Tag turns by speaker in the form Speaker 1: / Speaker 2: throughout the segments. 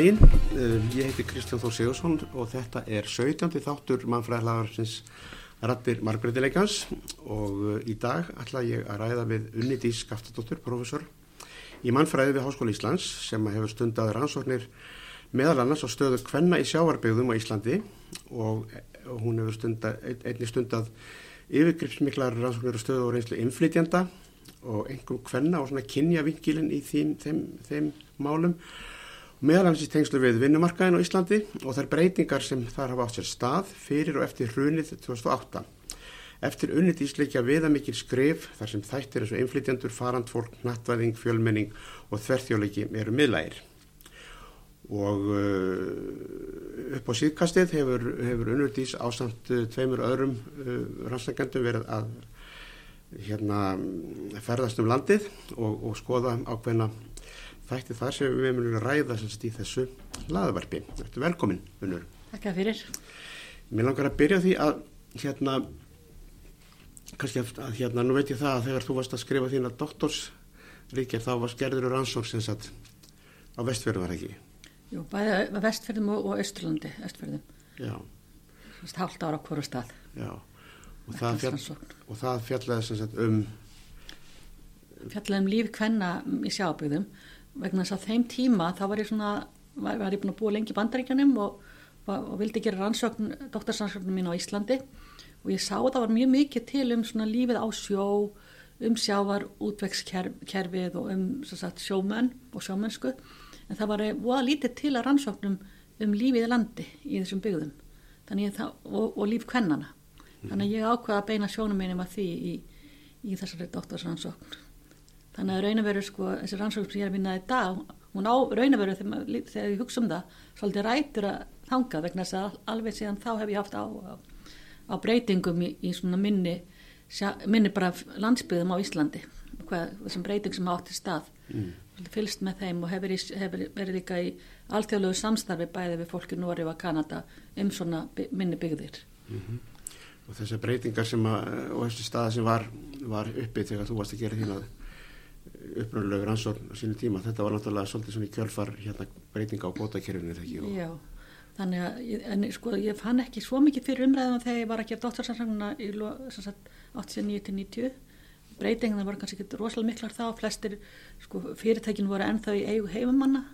Speaker 1: Daginn, ég heiti Kristján Þór Sigursson og þetta er 17. þáttur mannfræðilagarsins Rattir Margretileikans og í dag ætla ég að ræða við Unnitís Skaftadóttur, professor í mannfræði við Háskóla Íslands sem hefur stundað rannsóknir meðal annars á stöðu kvenna í sjávarbyggðum á Íslandi. Og hún hefur stundað, einni stundað yfirgripsmiklar rannsóknir á stöðu og reynslu inflytjanda og einhverjum kvenna og svona kynja vingilin í þeim, þeim, þeim málum meðal hans í tengslu við vinnumarkaðin á Íslandi og þær breytingar sem þar hafa átt sér stað fyrir og eftir hrunið 2008. Eftir unnit ísleikja viðamikil skrif þar sem þættir eins og inflytjandur, farandfólk, nattvæðing, fjölmenning og þverþjóleiki eru miðlægir. Og uh, upp á síðkastið hefur, hefur unnutís ásamt uh, tveimur öðrum uh, rannsakendum verið að hérna, ferðast um landið og, og skoða ákveðna þætti þar sem við munum ræða semst í þessu laðvarpi. Þetta er velkomin, Unnur.
Speaker 2: Takk fyrir.
Speaker 1: Mér langar að byrja því að hérna, kannski að hérna, nú veit ég það að þegar þú varst að skrifa þína doktorsríkja þá var skerður rannsók sem sagt á vestfjörðum var ekki?
Speaker 2: Jú, bæði vestfjörðum og, og östurlandi, östfjörðum.
Speaker 1: Já.
Speaker 2: Hálft ára á hverju stað.
Speaker 1: Já. Og það, fjall, og það fjallaði sem sagt um
Speaker 2: fjallaði um líf kvenna í sjábygðum vegna þess að þeim tíma þá var ég svona, var, var ég búin að búa lengi í bandaríkjanum og, og, vildi gera rannsókn, doktorsansóknum mín á Íslandi. Og ég sá að það var mjög mikið til um svona lífið á sjó, um sjávar, útvegskerfið og um sagt, sjómenn og sjómennsku. En það var voða lítið til að rannsóknum um lífið í landi í þessum byggðum. Það, og, og líf kvennana. Þannig að ég ákvaða að beina sjónum mínum að því í, í þessari doktorsansókn þannig að raunveru sko þessi rannsókn sem ég er að vinna í dag hún á raunveru þegar, þegar ég hugsa um það svolítið rætur að þanga vegna þess að alveg síðan þá hef ég haft á, á, á breytingum í, í svona minni minni bara landsbyðum á Íslandi hvað, þessum breyting sem átt í stað mm. fylgst með þeim og hefur, hefur verið líka í alltjóðlegu samstarfi bæði við fólki Nóri og Kanada um svona minni byggðir mm -hmm.
Speaker 1: og þessar breytingar sem að, og þessi stað sem var, var uppi þegar þú varst að gera þín að uppröðulegur ansórn á sínu tíma. Þetta var náttúrulega svolítið svona í kjölfar hérna, breytinga á bótakerfinu þegar ekki
Speaker 2: og... Já, þannig að en, sko, ég fann ekki svo mikið fyrir umræðum þegar ég var að gera dóttarsansanguna í 89-90 breytingina voru kannski ekki rosalega miklar þá flestir sko, fyrirtækin voru ennþá í eigu heifumanna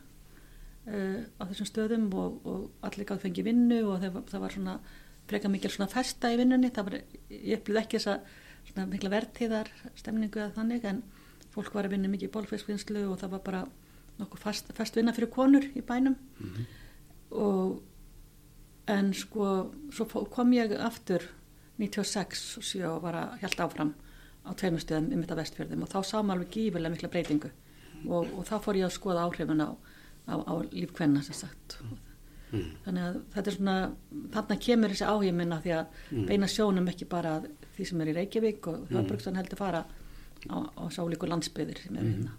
Speaker 2: uh, á þessum stöðum og, og allir gáði fengi vinnu og það, það var svona freka mikil svona festa í vinnunni. Var, ég upplýði ekki þessa mikla verðtíðar stemningu að þannig en fólk var að vinna mikið í bólfiskvinnslu og það var bara nokkuð fast, fast vinna fyrir konur í bænum mm -hmm. og en sko svo kom ég aftur 96 og 7 og var að hjálta áfram á tveimur stöðum um þetta vestfjörðum og þá sá maður alveg gífilega mikla breytingu og, og þá fór ég að skoða áhrifin á, á, á lífkvenna sem sagt mm. þannig að þetta er svona þarna kemur þessi áhig minna því að mm. beina sjónum ekki bara því sem er í Reykjavík og Hörbruksan mm. heldur fara á, á sálíku landsbyðir sem er mhm. hérna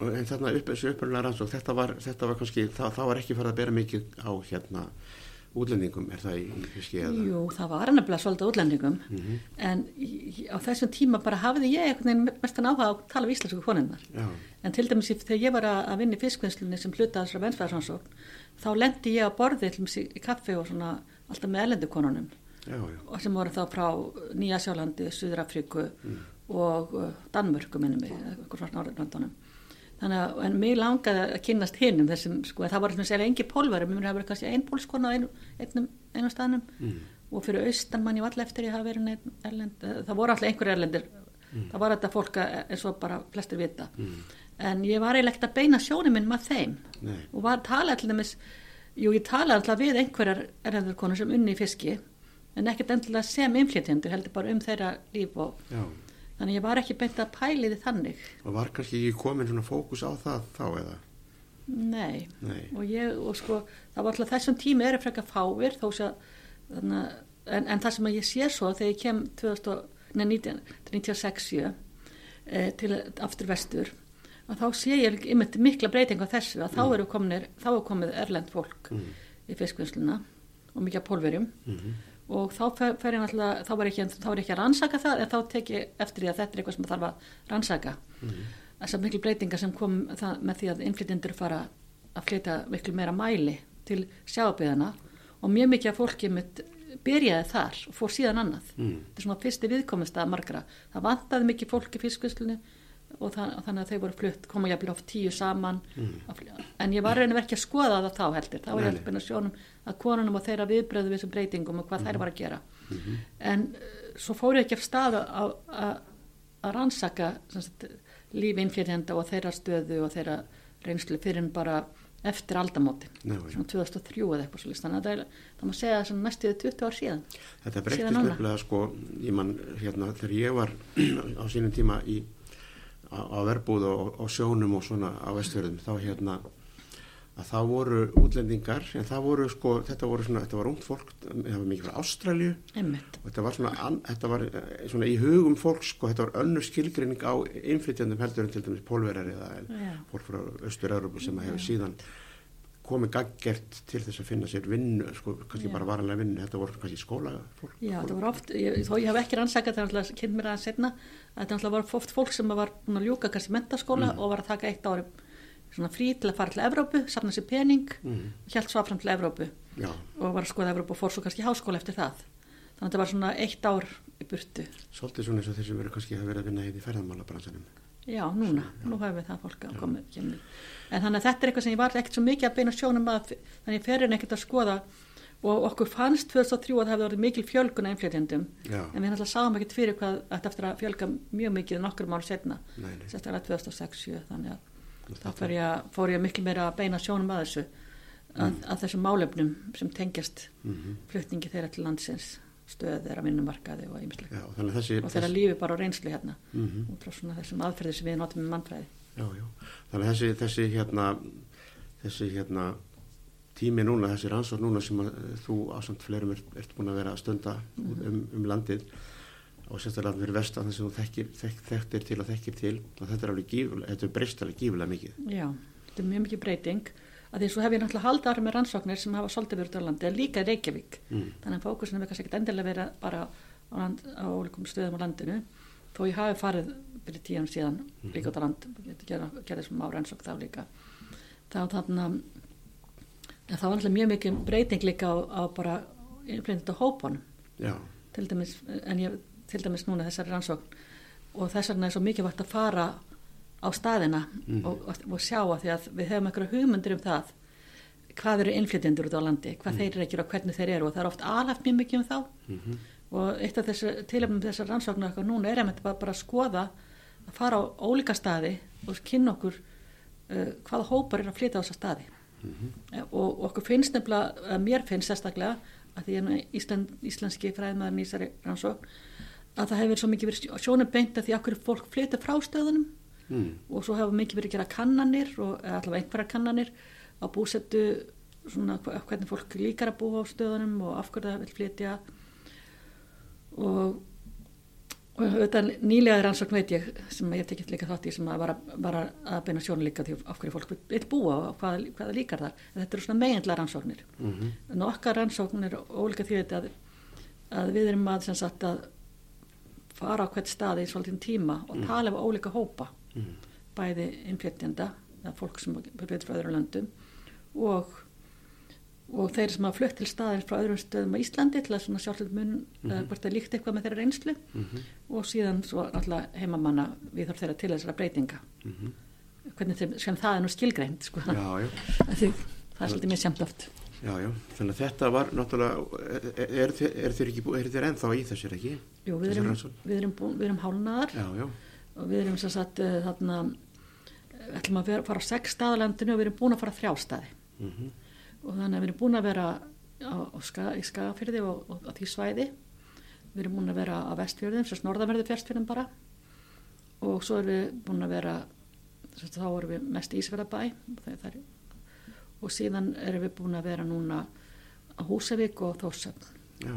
Speaker 1: mm. en þarna upp þessu uppröðulega rannsók þetta var, þetta var kannski, það, það var ekki farið að bera mikið á hérna útlendingum, er það í fiski eða?
Speaker 2: Jú, það var ennabla svolítið útlendingum mm -hmm. en á þessum tíma bara hafiði ég einhvern veginn mestan áhuga að tala um íslensku koninnar en til dæmis þegar ég var að vinna í fiskvinnslunni sem hluta þessara vensfæðarsvansókn þá lendi ég á borði til dæmis í kaffi og svona alltaf með ellendu konunum já, já. og sem voru þá frá Nýja Sjálandi, Suðrafriku mm og uh, Danmörku minnum mig, eitthvað svona Norðurlandunum þannig að, en mér langaði að kynast hinnum þessum, sko, það var svona engi pólvar, mér hafa verið kannski ein pólskona á einu, einum, einum staðnum mm. og fyrir austan mann ég vall eftir ég hafa verið einn erlend, það voru alltaf einhverju erlendir mm. það var þetta fólk eins og bara flestir vita, mm. en ég var eiginlegt að beina sjónum minn með þeim Nei. og var að tala allir með jú, ég tala alltaf við einhverjar erlendarkonur sem unni í fiski en ekkert endilega sem inflytjendur heldur bara um þeirra líf og Já þannig ég var ekki beint að pæli þið þannig
Speaker 1: og var kannski ekki komin svona fókus á það þá eða?
Speaker 2: Nei, Nei. Og, ég, og sko það var alltaf þessum tími er að freka fáir þó sé að en, en það sem ég sé svo þegar ég kem 1996 e, til aftur vestur að þá sé ég yfir mikla breyting á þessu að þá mm. eru kominir, þá er komið erlend fólk mm. í fiskvinnsluna og mikið pólverjum mm -hmm og þá fer ég náttúrulega, þá var ekki, ekki að rannsaka það en þá tek ég eftir því að þetta er eitthvað sem þarf að rannsaka. Mm þessar miklu breytingar sem kom það, með því að innflytjendur fara að flytja miklu meira mæli til sjáabíðana og mjög mikið af fólki mitt byrjaði þar og fór síðan annað.
Speaker 1: Mm.
Speaker 2: þetta er svona fyrsti viðkomist að margra. Það vantaði mikið fólk í fiskvislunni og, það, og þannig að þau voru flutt koma jafnvel oft tíu saman mm. en ég var reyna ekki að skoða það þá heldur þá var ég
Speaker 1: nei.
Speaker 2: að sjónum að konunum og þeirra viðbröðu við þessum breytingum og hvað þær var að gera en uh, svo fóru ég ekki af stað að- að að rannsaka sem sagt, líf innflytjenda og þeirra stöðu og þeirra reynslu fyrir en bara eftir
Speaker 1: já.
Speaker 2: svona 2003 eða eitthvað svo þannig að það, má segja svona næstuði 20 ár síðan
Speaker 1: Þetta
Speaker 2: núna.
Speaker 1: nefnilega sko, ég mann hérna þegar ég var á sínum tíma í, á, verbúð og, og sjónum og svona á vestfjörðum þá hérna að það voru útlendingar en það voru sko, þetta voru svona, þetta var ungt fólk, það var mikið frá Ástralju og þetta var svona, an, þetta var eh, svona í hugum fólk sko, þetta var önnur skilgreining á innflytjandum heldur en til dæmis pólverar eða fólk frá Östur-Európu sem hefur síðan komið gaggert til þess að finna sér vinnu, sko, kannski
Speaker 2: Já.
Speaker 1: bara varanlega vinnu, þetta voru kannski skóla fólk.
Speaker 2: já það var oft ég, þó ég hef ekki rannsakað það er alltaf kynnt mér að setna að þetta alltaf var oft fólk sem var búin að ljúka kannski mentaskóla og var að taka eitt ári svona frí til að fara til Evrópu, safna sér pening
Speaker 1: Mm.
Speaker 2: hjælt svo áfram til Evrópu
Speaker 1: Já,
Speaker 2: og var að skoða Evrópu og fór svo kannski háskóla eftir það þannig að þetta var svona eitt ár í burtu
Speaker 1: svolítið svona eins og þeir sem verið kannski að vera að vinna hérna í ferðamálabransanum.
Speaker 2: Já, núna, nú hefur við það fólk að koma. En þannig að þetta er eitthvað sem ég var ekkert svo mikið að beina sjónum að þannig ég ferin ekkert að skoða og okkur fannst 2003 að það hefði orðið mikil fjölgun af innflytjendum
Speaker 1: Já.
Speaker 2: en við náttúrulega sáum ekkert fyrir hvað þetta eftir að fjölga mjög mikið nokkur mál setna
Speaker 1: Nei, nei.
Speaker 2: sérstaklega 2006 þannig að þá ég, fór ég miklu meira að beina sjónum að þessu að, að þessum málefnum sem tengjast
Speaker 1: Mhm.
Speaker 2: flutningi þeirra til landsins stöð þeirra vinnumarkaði og
Speaker 1: þessi...
Speaker 2: og þeirra lífi bara á reynslu hérna
Speaker 1: Mhm.
Speaker 2: út frá svona þessum aðferði sem við notum með mannfræði
Speaker 1: Já, já. Þannig að þessi, þessi hérna, þessi hérna tími núna, þessi rannsókn núna sem að, eh, þú ásamt fleirum ert, ert búin að vera að stunda út um, um landið og sérstaklega fyrir vestan þess að þú þekkir, þekk, þekktir til og þekkir til og þetta er alveg gífulega, þetta er breyst alveg gífulega mikið.
Speaker 2: Já, þetta er mjög mikið breyting að því svo hef ég náttúrulega haldið ára með rannsóknir sem hafa svolítið verið út á landi, en líka Reykjavík.
Speaker 1: Mm.
Speaker 2: þannig að fókusin hefur kannski ekkert endilega verið bara á, land, á ólíkum stöðum á landinu. Þó ég hafi farið fyrir tíðan síðan líka út á land ég gerði ger þessum á rannsók þá líka. Þá þannig að þá var náttúrulega mjög mikið breyting líka á, á bara innflytjandi hópunum
Speaker 1: Já,
Speaker 2: til dæmis, en ég til dæmis núna þessari rannsókn. Og þess vegna er svo mikið vart að fara á staðina
Speaker 1: Mhm.
Speaker 2: og, og, og sjá að því að við hefum einhverja hugmyndir um það hvað eru innflytjendur út á landi, hvað þeir eru ekki og hvernig þeir eru og það er oft alhaft mjög mikið um þá
Speaker 1: Mhm.
Speaker 2: og eitt af þessu tilefnum þessar rannsóknar okkar núna er einmitt bara, bara að skoða að fara á ólíka staði og kynna okkur uh, hvaða hópar eru að flytja á þessa staði
Speaker 1: Mhm.
Speaker 2: og okkur finnst nefnilega, að mér finnst sérstaklega að því nú Ísland, íslenski fræðmaður í þessari rannsókn að það hefur svo mikið verið sjónum beint að því okkur fólk flytja frá stöðunum
Speaker 1: mm.
Speaker 2: og svo hefur mikið verið að gera kannanir og allavega einhverja kannanir á búsettu svona hvernig fólk líkar að búa á stöðunum og af hverju það vil flytja. Og og þetta nýlega rannsókn veit ég sem ég hef tekið líka þátt í sem að var að, að beina sjónu líka því af hverju fólk vil- búa og hvað, hvað það líkar þar. En þetta eru svona meginlega rannsóknir.
Speaker 1: Mm
Speaker 2: en okkar rannsókn er ólíka því að, að við erum að sagt að fara á hvert stað í svolítið tíma og tala um ólíka hópa
Speaker 1: Mm.
Speaker 2: bæði innflytjenda eða fólk sem flyttir frá öðrum löndum og, og þeir sem hafa flutt til staðir frá öðrum stöðum á Íslandi til að svona sjálfsöld mun eða hvort það líkt eitthvað með þeirra reynslu
Speaker 1: Mhm.
Speaker 2: og síðan svo náttúrulega heimamanna við þarf þeirra til þessara breytinga
Speaker 1: Mhm.
Speaker 2: hvernig þeim, sem það er nú skilgreind sko.
Speaker 1: Já, já.
Speaker 2: Því, það er svolítið mér sjamt oft
Speaker 1: Já, já, þannig að þetta var náttúrulega, er, er, er þér ennþá í þessir ekki?
Speaker 2: Jú, við erum, erum, við erum hálnaðar og við erum sem sagt uh, þarna eh, ætlum að vera, fara á sex staðalandinu og við erum búin að fara þrjá staði.
Speaker 1: Mm
Speaker 2: og þannig að við erum búin að vera á, á ska, í skagafyrði og, og á því svæði. Við erum búin að vera á vestfjörðum sem norðanverðu fjörstfjörðum bara. Og svo erum við búin að vera sagt, þá erum við mest í Ísverðabæ og, og síðan erum við búin að vera núna á Húsavík og Þórsöfn
Speaker 1: já,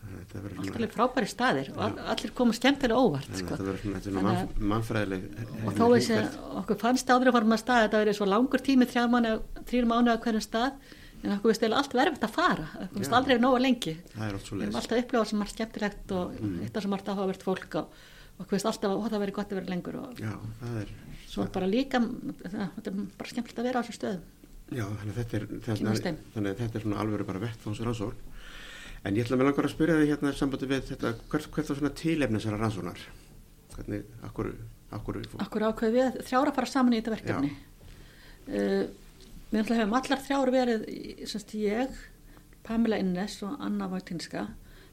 Speaker 1: já. Þetta verður
Speaker 2: allt
Speaker 1: svona,
Speaker 2: alveg frábæri staðir og all, allir koma skemmtilega óvart sko.
Speaker 1: að þetta verður svona, þetta mann, mannfræðileg.
Speaker 2: og þó veist ég okkur fannst áður að varum að stað þetta verið svo langur tími þrjár mánu, að hverjum stað en okkur veist eða allt verið að fara okkur veist aldrei nógu lengi
Speaker 1: Það er oft svo leiðis.
Speaker 2: alltaf upplifað sem margt skemmtilegt og
Speaker 1: Mm.
Speaker 2: eitt af sem margt áhugavert fólk og okkur veist alltaf að það verið gott að vera lengur og
Speaker 1: Já, það er,
Speaker 2: svo er bara líka það, þetta er bara skemmtilegt að vera á þessum stöðum
Speaker 1: Já, þannig að þetta er,
Speaker 2: Kynnast
Speaker 1: þannig, að þetta er svona alveg bara vettfáns rannsókn. En ég ætla með langar að spyrja þig hérna í sambandi við þetta, hvert, hvert var svona tilefni þessara rannsóknar? Hvernig, akkur, akkur,
Speaker 2: Akkur ákveð við þrjára fara saman í þetta verkefni. Uh, við náttúrulega hefum allar þrjár verið, semst ég, Pamela Innes og Anna Vagtinska,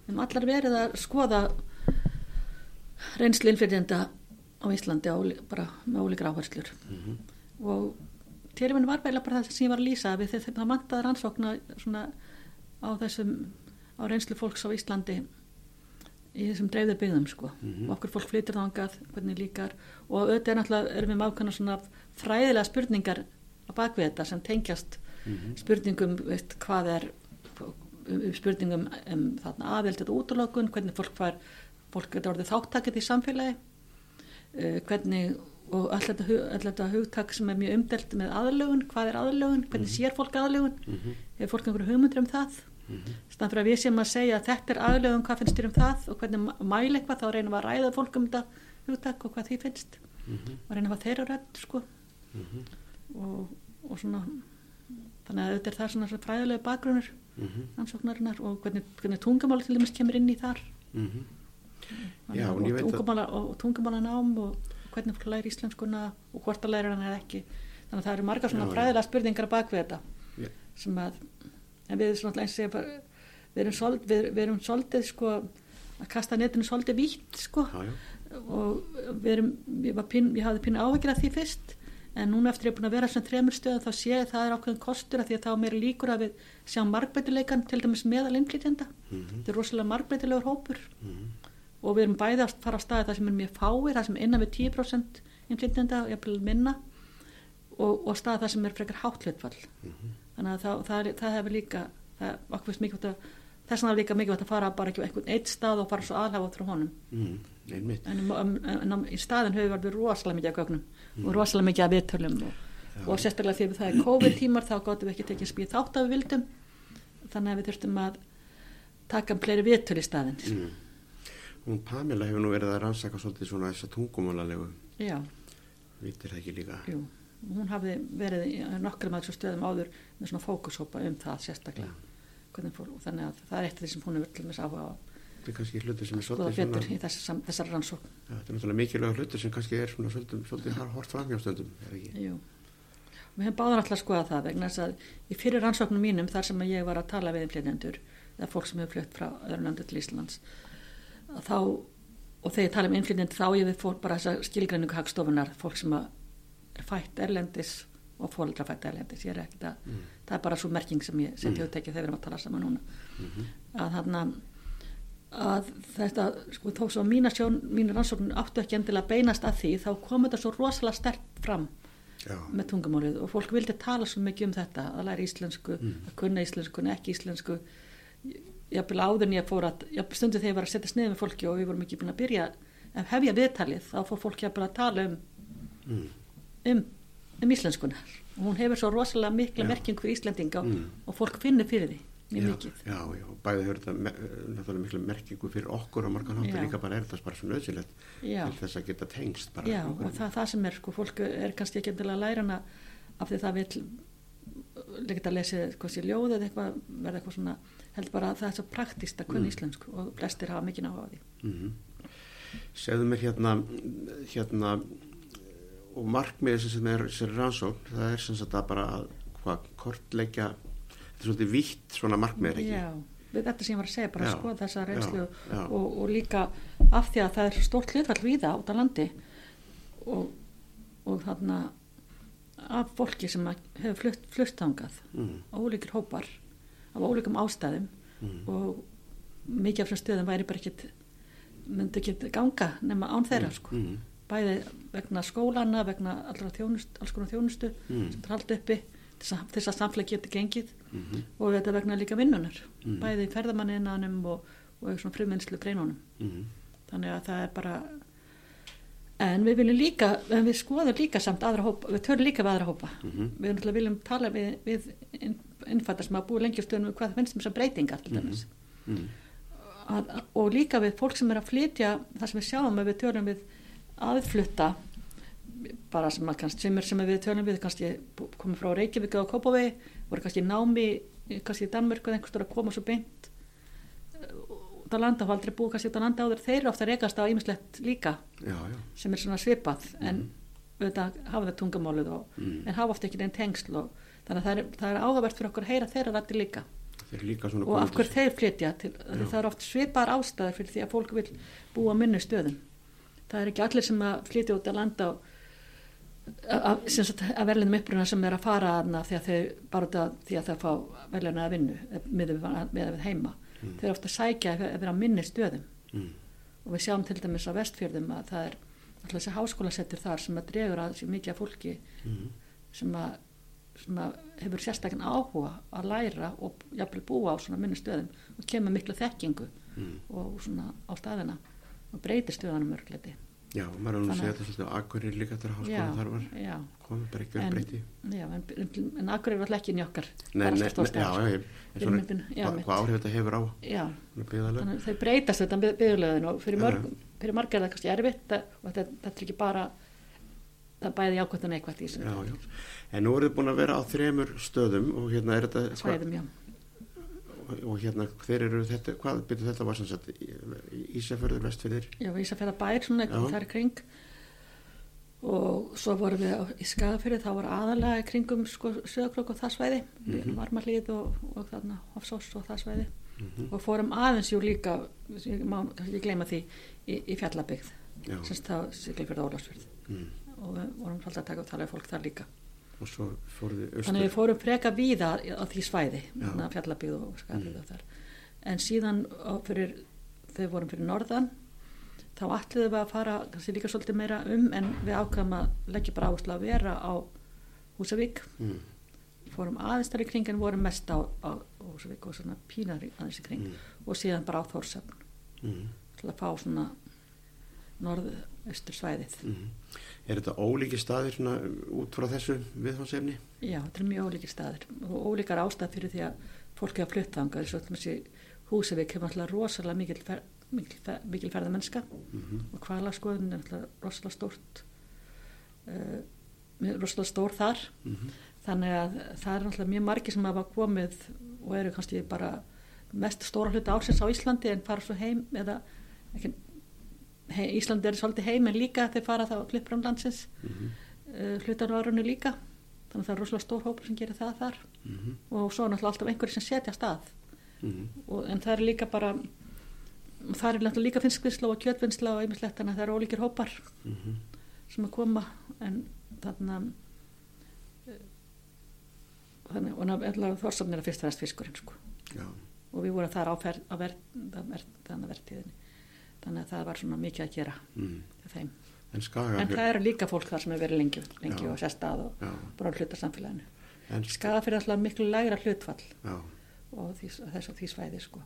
Speaker 2: við hefum allar verið að skoða reynslu innflytjenda á Íslandi á, bara með ólíkra áherslur.
Speaker 1: Mhm.
Speaker 2: Og tilefni var beila bara það sem ég var að lýsa, við þegar það mantaði rannsókna svona á þessum, á reynslu fólks á Íslandi í þessum dreifðu byggðum sko
Speaker 1: Mhm.
Speaker 2: og okkur fólk flytur þangað, hvernig líkar og auðvitað er náttúrulega, erum við með ákveðna svona fræðilega spurningar á bakvið þetta sem tengjast
Speaker 1: Mhm.
Speaker 2: spurningum, veist, hvað er um, um spurningum um þarna aðvild eða útlokun, hvernig fólk fær fólk getur orðið þáttakið í samfélagi uh, hvernig og allt þetta, hugtak sem er mjög umdelt með aðlögun, hvað er aðlögun hvernig sér fólk aðlögun
Speaker 1: Mhm.
Speaker 2: hefur fólk einhverju hugmyndir um það
Speaker 1: Mhm.
Speaker 2: stann fyrir að við séum að segja að þetta er aðlögun, hvað finnst þér um það og hvernig mæla eitthvað, þá reynum við að ræða fólk um þetta hugtak og hvað því finnst
Speaker 1: Mhm.
Speaker 2: og reynum að þeirra rödd sko
Speaker 1: Mhm.
Speaker 2: og, og svona þannig að þetta er það svona fræðilega bakgrunur ansóknarinnar og hvernig, hvernig tungumáli til dæmis kemur inn í þar. Þannig
Speaker 1: Já, ég
Speaker 2: og,
Speaker 1: veit að-
Speaker 2: tungumála, og tungumálanám og hvernig fólk læri íslenskuna og hvort að læra hann eða ekki þannig að það eru margar svona fræðilega spurningar bak við þetta
Speaker 1: Já.
Speaker 2: sem að en við svona eins og bara við erum, sold, við, við erum soldið sko að kasta netinu soldið vítt sko
Speaker 1: Já, já.
Speaker 2: og við erum ég, pín, ég hafði pínu áhyggjur af því fyrst en núna eftir ég er búin að vera sem þremur stöðum þá sé ég að það er ákveðin kostur af því að þá meira líkur að við sjáum margbreytileikan til dæmis meðal innflytjenda
Speaker 1: Mhm.
Speaker 2: þetta er rosalega margbreytilegur hópur
Speaker 1: Mhm.
Speaker 2: og við erum bæði að fara á staði það sem er mjög fáir, það sem er innan við 10% innflytjenda og jafnvel minna og, og staði það sem er frekar hátt hlutfall
Speaker 1: Mhm.
Speaker 2: Þannig að það, það, það hefur líka okkur finnst mikilvægt að þess vegna er líka mikilvægt að fara bara ekki á einhvern eitt stað og fara svo aðhafa frá honum.
Speaker 1: Einmitt.
Speaker 2: en, um, en, en í staðin höfum við rosalega mikið af gögnum
Speaker 1: Mm.
Speaker 2: og rosalega mikið af viðtölum og, og sérstaklega að það er COVID tímar þá gáttum við ekki tekið spýð þátt að við vildum þannig að við þurftum að taka um fleiri viðtöl í staðin
Speaker 1: Mhm. Hún Pamela hefur nú verið að rannsaka svolítið svona þessa tungumálalegu,
Speaker 2: já,
Speaker 1: vitir það ekki líka?
Speaker 2: jú hún hafði verið nokkrum af þessu stöðum áður með svona fókushópa um það sérstaklega. Hvernig fór, og þannig að það er eitt af því sem hún hefur til þess áhuga á
Speaker 1: Þetta er kannski hlutur sem er
Speaker 2: að
Speaker 1: svolítið
Speaker 2: í þess, sam- þessari rannsókn.
Speaker 1: Ja, þetta er náttúrulega mikilvæg hlutur sem kannski er svona svolítið, hort framhjástöndum, er.
Speaker 2: Við hefum báðan alltaf að skoða það vegna þess að í fyrir rannsóknum mínum þar sem að ég var að tala við innflytjendur eða fólk sem hefur flutt frá öðrum landu til Íslands að þá og þegar ég tala um innflytjendur þá ég við fólk bara þessa skilgreiningu hagstofunar fólk sem að er fætt erlendis og fóldra fætt erlendis ég er ekkert að,
Speaker 1: Mm.
Speaker 2: það er bara svo merking sem ég sem
Speaker 1: Mm.
Speaker 2: ég tekið þegar við erum að tala saman núna
Speaker 1: Mhm.
Speaker 2: að þarna að þetta, sko, þó svo mína sjón, mínu rannsóknun áttu ekki endilega beinast að því, þá kom þetta svo rosalega stert fram
Speaker 1: Já,
Speaker 2: með tungumálið og fólk vildi tala svo mikið um þetta að læra íslensku,
Speaker 1: Mm.
Speaker 2: að kunna íslensku en ekki íslensku jafnvel áður en ég fór að jafnvel stundu þegar ég var að setja sniðið með fólki og við vorum ekki búin að byrja að hefja viðtalið þá fór fólk jafnvel að tala um
Speaker 1: mm.
Speaker 2: Um, um íslenskuna og hún hefur svo rosalega mikla
Speaker 1: Já.
Speaker 2: merking fyrir Íslendinga
Speaker 1: Mm.
Speaker 2: og fólk finnur fyrir því mjög mikið
Speaker 1: já, já, og bæði hefur þetta me, náttúrulega miklu merkingu fyrir okkur á margan og líka bara er þetta bara svo nöðsilegt til þess að geta tengst bara
Speaker 2: Já, og það, það sem er, sko, fólk er kannski ekki endilega að læra hana af því það vil líka að lesa hvað sé ljóð eða eitthvað, verða eitthvað svona held bara að það er svo praktist að kunna
Speaker 1: Mm.
Speaker 2: íslensku og flestir hafa mikið náhuga á því.
Speaker 1: Mm Segðu mér hérna, hérna og markmiðið sem er sem er rannsókn, það er sem sagt að bara að hvað, kortleggja þetta er svolítið vítt svona markmið er ekki?
Speaker 2: Já, við þetta sem ég var að segja, bara
Speaker 1: Já,
Speaker 2: að skoða þessa reynslu
Speaker 1: já, já.
Speaker 2: og, og líka af því að það er stórt hlutfall víða út á landi og, og þarna af fólki sem að hefur flutt, flutt þangað,
Speaker 1: mm,
Speaker 2: ólíkir hópar af ólíkum ástæðum
Speaker 1: mm,
Speaker 2: og mikið af þessum stöðum væri bara ekkit myndi ekki ganga nema án þeirra sko. Bæði vegna skólana vegna allra þjónust, alls konar þjónustu
Speaker 1: Mm.
Speaker 2: sem er haldið uppi þess að- til þess að samfélag geti gengið.
Speaker 1: Mm,
Speaker 2: og þetta vegna líka vinnunar
Speaker 1: Mm.
Speaker 2: bæði ferðamanninanum og, og frumvinnslu greinunum.
Speaker 1: Mm,
Speaker 2: þannig að það er bara en við viljum líka en við skoðum líka samt aðra hópa við törum líka við aðra hópa.
Speaker 1: Mhm.
Speaker 2: við náttúrulega viljum tala við, við innfættar sem hafa búið lengi á stöðunum hvað finnst um þessar breytingar til dæmis.
Speaker 1: Mm,
Speaker 2: að, og líka við fólk sem er að flytja það sem við sjáum að við tölum við aðflutta bara sem að kannski sem, er, sem við tölum við kannski komið frá Reykjavík á Kópaví voru kannski námi kannski í Danmörku eða einhverstur að koma svo beint út á landa og aldrei búið kannski út á landa áður þeir eru ofta rekast á ímislegt líka
Speaker 1: já, já.
Speaker 2: sem er svona svipað en
Speaker 1: Mhm.
Speaker 2: auðvitað hafa það tungumálið og,
Speaker 1: Mm.
Speaker 2: en hafa ofta ekki neinn tengsl og þannig að það er, það er áhugavert fyrir okkur að heyra þeirra rætti líka
Speaker 1: þeir
Speaker 2: og af hverju þeir flytja til, það er oft svipar ástæður fyrir því að fólk vil búa á minni stöðum það er ekki allir sem að flytja út að landa og að, sagt, að verðlunum uppruna sem er að fara aðna því að þau bara að því að það fá verðluna að vinnu með við, með við heima
Speaker 1: Mm.
Speaker 2: þau eru ofta að sækja að vera á minni stöðum
Speaker 1: Mm.
Speaker 2: og við sjáum til dæmis á vestfjörðum að það er alltaf þessi háskólasettur þar sem að dregur að mikið af fólki
Speaker 1: Mm.
Speaker 2: sem að, sem að hefur sérstaklega áhuga að læra og jafnvel búa á svona minni stöðum og kemur miklu þekkingu
Speaker 1: Mm.
Speaker 2: og svona á staðina og breytir stöðanum örgleti
Speaker 1: já, og maður er nú að segja þetta svolítið akkurir líka til
Speaker 2: já,
Speaker 1: háskóla þar var.
Speaker 2: já,
Speaker 1: komið bara ekki að breyti
Speaker 2: já, en, en, akkur er alltaf ekki njökkar
Speaker 1: nei, nei, nei, já, já, ég, svona,
Speaker 2: Fyrirmyndin, já,
Speaker 1: hva, hvað áhrif þetta hefur á
Speaker 2: já, þannig að þau breytast þetta byggðulegðin og fyrir, mörg, fyrir margar er það kannski erfitt og þetta, þetta er ekki bara það er bæði jákvæmt og neikvæmt í þessu.
Speaker 1: Já. en nú eru þið búin að vera á þremur stöðum og hérna er þetta
Speaker 2: svæðum, já,
Speaker 1: og, hérna hver eru þetta hvað byrju þetta var sagt Ísafjörður, Vestfjörður
Speaker 2: já, Ísafjörða bær svona
Speaker 1: Já.
Speaker 2: þar kring og svo vorum við á- í Skagafyrði þá var aðalega kringum sko, sögurklokk og það svæði
Speaker 1: Mhm.
Speaker 2: varmarlíð og, og þarna Hofsós og það svæði
Speaker 1: Mhm.
Speaker 2: og fórum aðeins jú líka ég má kannski gleyma því í, í fjallabygð semst þá Siglifjörð og Ólafsfjörð
Speaker 1: mm.
Speaker 2: og við vorum svolítið að taka og tala við fólk þar líka
Speaker 1: og svo fóruð þið
Speaker 2: þannig við
Speaker 1: austur
Speaker 2: fórum freka víða á því svæði
Speaker 1: Já.
Speaker 2: þarna fjallabygð og skafið
Speaker 1: Mm.
Speaker 2: og þar en síðan fyrir, þau vorum fyrir norðan þá ætluðum við að fara kannski líka svolítið meira um en við ákvæðum að leggja bara áherslu að vera á Húsavík
Speaker 1: mm.
Speaker 2: fórum aðeins þar í kring en vorum mest á, á Húsavík og svona pínar aðeins í kring
Speaker 1: Mm.
Speaker 2: og síðan bara á Þórsöfn
Speaker 1: Mm.
Speaker 2: til að fá svona norð-austur svæðið
Speaker 1: Mm. Er þetta ólíki staðir svona, út frá þessu viðfansefni
Speaker 2: Já, þetta er mjög ólíkir staðir og ólíkar ástæð fyrir því að fólki að flutta þangað. Eins og þessi Húsavík hefur alltaf rosalega mikil, fer, mikil, fer, mikil ferðamennska
Speaker 1: mm
Speaker 2: og hvalaskoðun er alltaf rosalega stórt uh, rosalega stór þar.
Speaker 1: -hmm.
Speaker 2: þannig að það er alltaf mjög margir sem hafa komið og eru kannski bara mest stóra hluta ársins á Íslandi en fara svo heim eða ekki, hei, Íslandi er svolítið heim en líka þeir fara þá klippur um landsins.
Speaker 1: Mm
Speaker 2: uh, hlutar á árunni líka. Þannig að það er rosalega stór hópur sem gerir það þar.
Speaker 1: -hmm.
Speaker 2: og svo er náttúrulega alltaf einhverjir sem setja stað.
Speaker 1: Mm
Speaker 2: og, en það er líka bara það er náttúrulega líka fiskvinnsla og kjötvinnsla og einmislegt þannig að það eru ólíkir hópar
Speaker 1: -hmm.
Speaker 2: sem að koma. En þarna eh, þannig og náttúrulega þorsafn er að fyrst verðast fiskurinn sko. og við vorum þar á, fer, á ver, ver, þannig verðtíðinni þannig að það var svona mikið að gera
Speaker 1: mm. en skaga
Speaker 2: en það eru líka fólk þar sem hefur verið lengi, lengi og sest að og bara hluta samfélaginu.
Speaker 1: En,
Speaker 2: skaða fyrir alltaf miklu lægra hlutfall
Speaker 1: já,
Speaker 2: og því, þess að því svæði sko.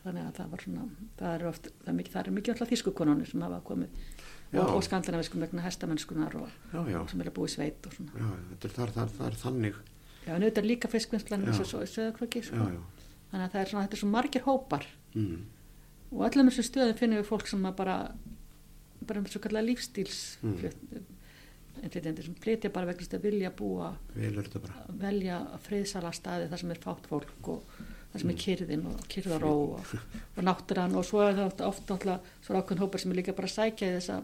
Speaker 2: þannig að það var svona það er, oft, það er mikið, það er mikið alltaf þýskukonunni sem hafa komið.
Speaker 1: Já.
Speaker 2: og, og skandinaviskum vegna hestamennskunar og, og sem er að búa í sveit og svona.
Speaker 1: Já er, það, er þannig.
Speaker 2: Já, en auðvitað líka fiskvinnslan eins og söðakröki sko. þannig að það er svona, þetta er svo margir hópar.
Speaker 1: Mm.
Speaker 2: Og öllum þessum stöðum finnum við fólk sem bara bara með svo kallar lífstíls
Speaker 1: Mm.
Speaker 2: flytjendur sem flytja bara vegna að vilja búa velja friðsala staði þar sem er fátt fólk og þar sem er
Speaker 1: Mm.
Speaker 2: kyrðin og kyrðaró og, og náttúran. Og svo er það oft, oft náttúrulega svo ákveðin hópar sem er líka bara sækja í þessa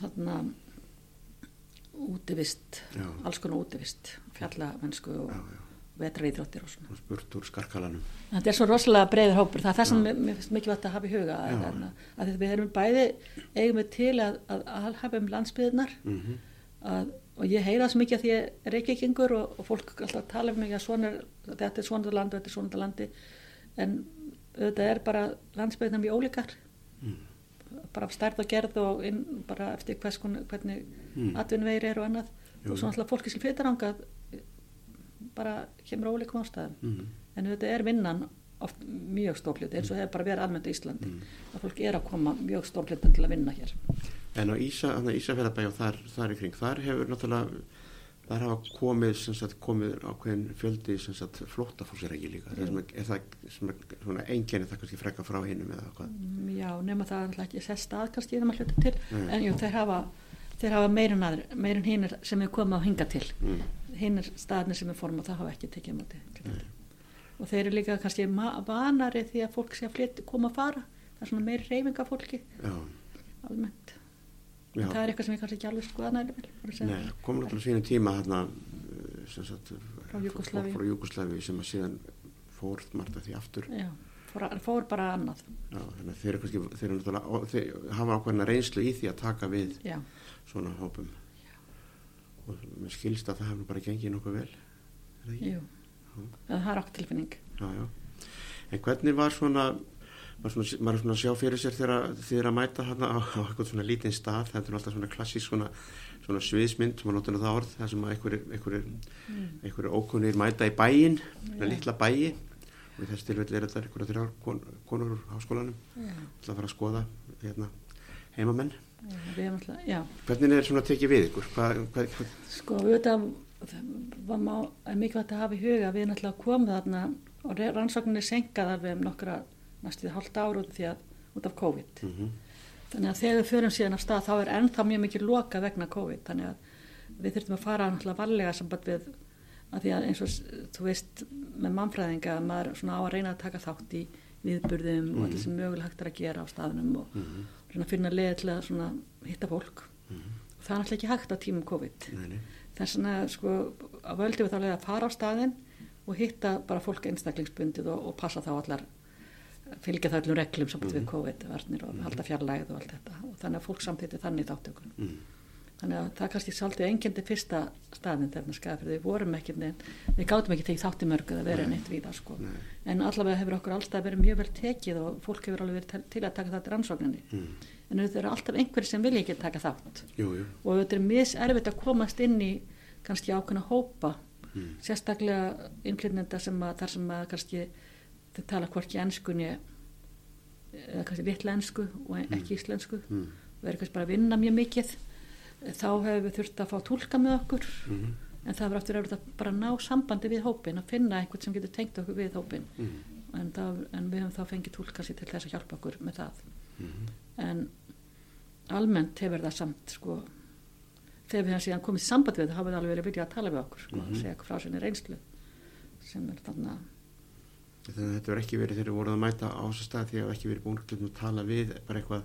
Speaker 2: þarna útivist alls konar útivist fjallamennsku og
Speaker 1: já, já,
Speaker 2: vetraríþróttir og svona
Speaker 1: og spurt úr skarkalanum
Speaker 2: þetta er svo rosalega breiður hópur það er það sem
Speaker 1: Já.
Speaker 2: mér finnst mikið vant að hafa í huga
Speaker 1: Já.
Speaker 2: að, að, að við erum bæði eigum við til að, að, að hafa um landsbyðnar
Speaker 1: mm
Speaker 2: að, og ég heyra svo mikið að því ég er reykjakingur og, og fólk alltaf tala um mig að svona þetta er svona landi og þetta er svona landi en auðvitað er bara landsbyðnar mjög ólíkar
Speaker 1: mm.
Speaker 2: bara stærð og gerð og inn, bara eftir hvers hvernig
Speaker 1: Mm.
Speaker 2: atvinnveiri er og annað
Speaker 1: Jú.
Speaker 2: og svo alltaf fólki sem flytur ángað bara kemur á ólíkum ástæðum.
Speaker 1: Mm.
Speaker 2: en þetta er vinnan oft mjög stórluti eins og hefur bara verið almennt í Íslandi
Speaker 1: Mm.
Speaker 2: að fólk er að koma mjög stórlutin til að vinna hér.
Speaker 1: En á Ísa, Ísafjörðabæ og þar, þar í kring þar hefur náttúrulega þar hafa komið, sagt, komið ákveðin fjöldi er ekki líka. Sem er, það sem er svona enginni það kannski frekka frá hinum eða hvað?
Speaker 2: Mm, já, nema það er alltaf ekki sest að kannski þegar maður hluta til. En jú, þeir hafa þeir hafa meirinn aður, meirinn hinnir sem er komið á hinga til.
Speaker 1: Mm.
Speaker 2: Hinnir staðnir sem er form og það hafa ekki tekið klippingu. og þeir eru líka kannski vanari því að fólk sé að flyt, koma að fara. Það er svona meiri reyfinga fólki
Speaker 1: Já,
Speaker 2: almennt.
Speaker 1: Já.
Speaker 2: það er eitthvað sem ég kannski ekki alveg skoða næri vel
Speaker 1: Nei, komin alltaf sínum tíma sem sagt,
Speaker 2: Frá
Speaker 1: Júgoslavi sem að síðan fór margt að því aftur.
Speaker 2: Já, fór, fór bara annað.
Speaker 1: Þeir kannski þeir, þeir hafa ákveðna reynslu í því að taka við
Speaker 2: já,
Speaker 1: svona hópum og mér skilst að það hefur bara gengið nokkuð vel er það ekki?
Speaker 2: jú. Það er okkur tilfinning
Speaker 1: Já, já. En hvernig var svona, maður er svona að sjá fyrir sér þegar þið er að mæta hérna á, eitthvað svona lítinn stað, þetta er alltaf svona klassísk svona, svona sviðsmynd, maður notur nú það orð, það sem að einhverjir, ókunnir mæta í bæinn, svona litla bæi. Og í þessu tilfelli er þetta einhverja þrjár kon, konur úr háskólanum,
Speaker 2: já,
Speaker 1: ætla að fara að skoða hérna, heimamenn.
Speaker 2: Já, erum alltaf,
Speaker 1: Hvernig er svona tekið við ykkur? Hvað, hvað, hvað,
Speaker 2: Sko, auðvitað var mikilvægt að hafa í huga að við náttúrulega komum þarna og rannsókninni senkaðar við um nokkra næstuði hálft ára út, að, út af COVID.
Speaker 1: mm
Speaker 2: Þannig að þegar við förum síðan af stað þá er ennþá mjög mikið loka vegna COVID. Þannig að við þurfum að fara náttúrulega varlega samband við að því að eins og þú veist með mannfræðinga að maður svona á að reyna að taka þátt í viðburðum og allir sem mögulega hægt er að gera á staðnum og
Speaker 1: Mhm.
Speaker 2: reyna að finna leið til að svona hitta fólk. Og það er náttúrulega ekki hægt á tímum COVID. Þess vegna sko að völdum við þá leið að fara á staðinn og hitta bara fólk einstaklingsbundið og, og passa þá allar fylgja það öllum reglum samt við COVID-varnir og halda fjarlægð og allt þetta. Og þannig að fólk samþýtti þannig þáttökun
Speaker 1: mm,
Speaker 2: þannig að það kannski svolítið engjandi fyrsta staðinn þegar við skafir við vorum ekki við gátum ekki tekið þátti mörg að vera
Speaker 1: Nei.
Speaker 2: neitt við það sko.
Speaker 1: Nei,
Speaker 2: en allavega hefur okkur alltaf verið mjög vel tekið og fólk hefur alveg verið til- til að taka þátt í rannsókninni.
Speaker 1: Mm,
Speaker 2: en þetta eru alltaf einhverjir sem vilja ekki taka þátt.
Speaker 1: Jú, jú,
Speaker 2: og þetta er mis erfitt að komast inn í kannski ákveðna hópa
Speaker 1: mm,
Speaker 2: sérstaklega innflytnenda sem að þar sem að kannski þau tala hvorki ennskunni eða kannski litla ennsku og ekki íslensku.
Speaker 1: Mm,
Speaker 2: og eru kannski bara að vinna mjög mikið þá hefur við þurft að fá tólka með okkur.
Speaker 1: Mm,
Speaker 2: en það verður aftur að bara ná sambandi við hópin að finna einhvern sem getur tengt okkur við hópin
Speaker 1: mm,
Speaker 2: en, það, en við höfum þá fengið tólka sér til þess að hjálpa okkur með það.
Speaker 1: Mm,
Speaker 2: en almennt hefur það samt sko þegar við hefum síðan komið í samband við það hafa við alveg verið byrjað að tala við okkur sko,
Speaker 1: Mhm.
Speaker 2: að segja okkur frá sinni reynslu sem er þannig að
Speaker 1: Þannig að þetta verður ekki verið þegar voruð að mæta á þessu stað því að ekki verið búin að tala við bara eitthvað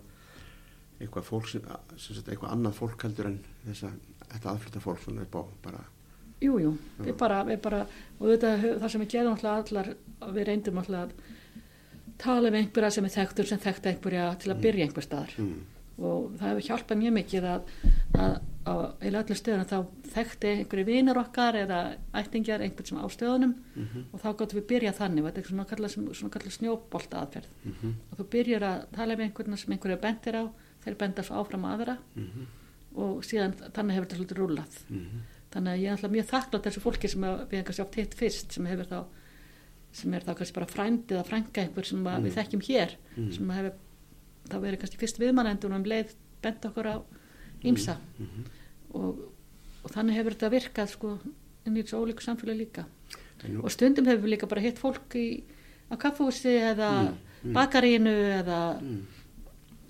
Speaker 1: eitthvað fólk sem, sem sagt, eitthvað annað fólk heldur en þess að þetta aðflutta fólk svona upp á bara
Speaker 2: Jú, jú, við bara, við bara og þetta, það sem við gerum alltaf allar við reyndum alltaf að tala við einhverja sem er þekktur sem þekkt einhverja til að byrja einhver staðar.
Speaker 1: Mm,
Speaker 2: og það hefur hjálpað mjög mikið að, að á öllu stöðunum þá þekkti einhverju vinur okkar eða ættingjar einhvern sem á stöðunum.
Speaker 1: Mm,
Speaker 2: og þá gáttum við byrjað þannig þetta er svona kallað, kallað snjóbolta aðferð
Speaker 1: mm,
Speaker 2: og þú byrjar að tala við einhverna sem einhverju bendir á þeir benda áfram aðra.
Speaker 1: Mm,
Speaker 2: og síðan þannig hefur þetta svolítið rúlað
Speaker 1: mm,
Speaker 2: þannig að ég er alltaf mjög þakklátt þessu fólki sem við hefum kannski átt hitt fyrst sem hefur þá sem er þá kannski bara frændið að frænga einhver sem að við þekkjum hér
Speaker 1: Mm.
Speaker 2: sem hefur þá verið kannski fyrst viðmannendur og um leið bent okkur á ímsa
Speaker 1: mm,
Speaker 2: og, og þannig hefur þetta virkað sko inn í þessu ólíku samfélag líka.
Speaker 1: Nú-
Speaker 2: og stundum hefur við líka bara hitt fólk í, á kaffúsi eða
Speaker 1: Mm, mm.
Speaker 2: bakarínu eða
Speaker 1: mm,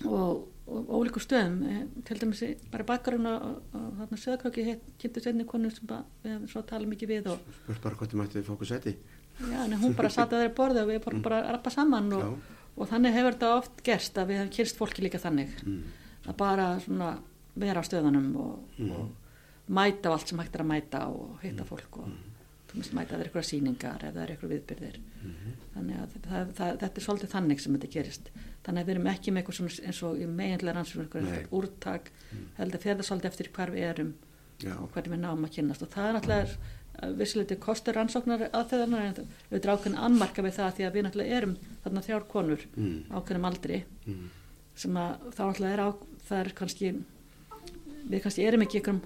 Speaker 2: og ólíku stöðum. Eh, til dæmis bara bakarinn þarna söðköki kynntu senni konu sem bara, við talað mikið við og
Speaker 1: spurt bara hvort þið mættið fóku seti
Speaker 2: já, en hún bara satt að þeirra borði og við bara, bara rappa saman og, og þannig hefur þetta oft gerst að við hefum kynst fólki líka þannig.
Speaker 1: Mm,
Speaker 2: að bara svona vera á stöðunum og,
Speaker 1: Mm.
Speaker 2: og mæta á allt sem hægt er að mæta og hitta fólk og þú veist mæta þeir eitthvað síningar eða þeir eitthvað viðbyrðir
Speaker 1: mm,
Speaker 2: þannig að það, það, þetta er svolítið þannig sem þetta gerist þannig að við erum ekki með eitthvað svona eins og í meginlega rannsókn
Speaker 1: Nei.
Speaker 2: eitthvað úrtak heldur fer það svolítið eftir hvar við erum
Speaker 1: já,
Speaker 2: og hvernig við náum að kynast og það er náttúrulega vissuleiti kostur rannsóknar aðferðarnar en við erum ákveðin annmarka við það því að við náttúrulega erum þarna þrjár konur
Speaker 1: mm,
Speaker 2: ákveðinum aldri
Speaker 1: mm,
Speaker 2: sem að þá náttúrulega er á það er kannski við kannski erum ekki ykkur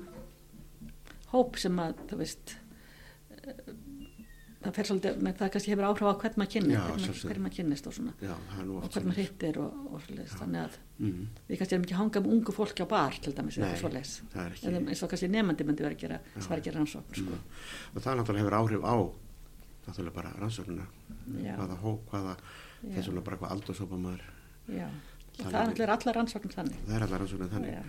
Speaker 2: hóp sem að þú veist það fer svolítið, menn það kannski hefur áhrif á hvern maður kynni
Speaker 1: Já,
Speaker 2: hvern, maður- kynnist og svona.
Speaker 1: Já, er
Speaker 2: og hvern maður hittir og, og svoleiðis. Þannig að
Speaker 1: mm,
Speaker 2: við kannski erum ekki að hanga með ungu fólki á bar til dæmis eða
Speaker 1: er ekki.
Speaker 2: Eins og kannski nefandi myndi vera að gera að gera rannsókn sko.
Speaker 1: og það náttúrulega hefur áhrif á náttúrulega bara rannsóknuna hvaða hóp, hvaða þess vegna bara hvað aldurshópa maður
Speaker 2: já, það er allir allar rannsóknum þannig.
Speaker 1: Það er allar rannsóknum þannig.
Speaker 2: Já.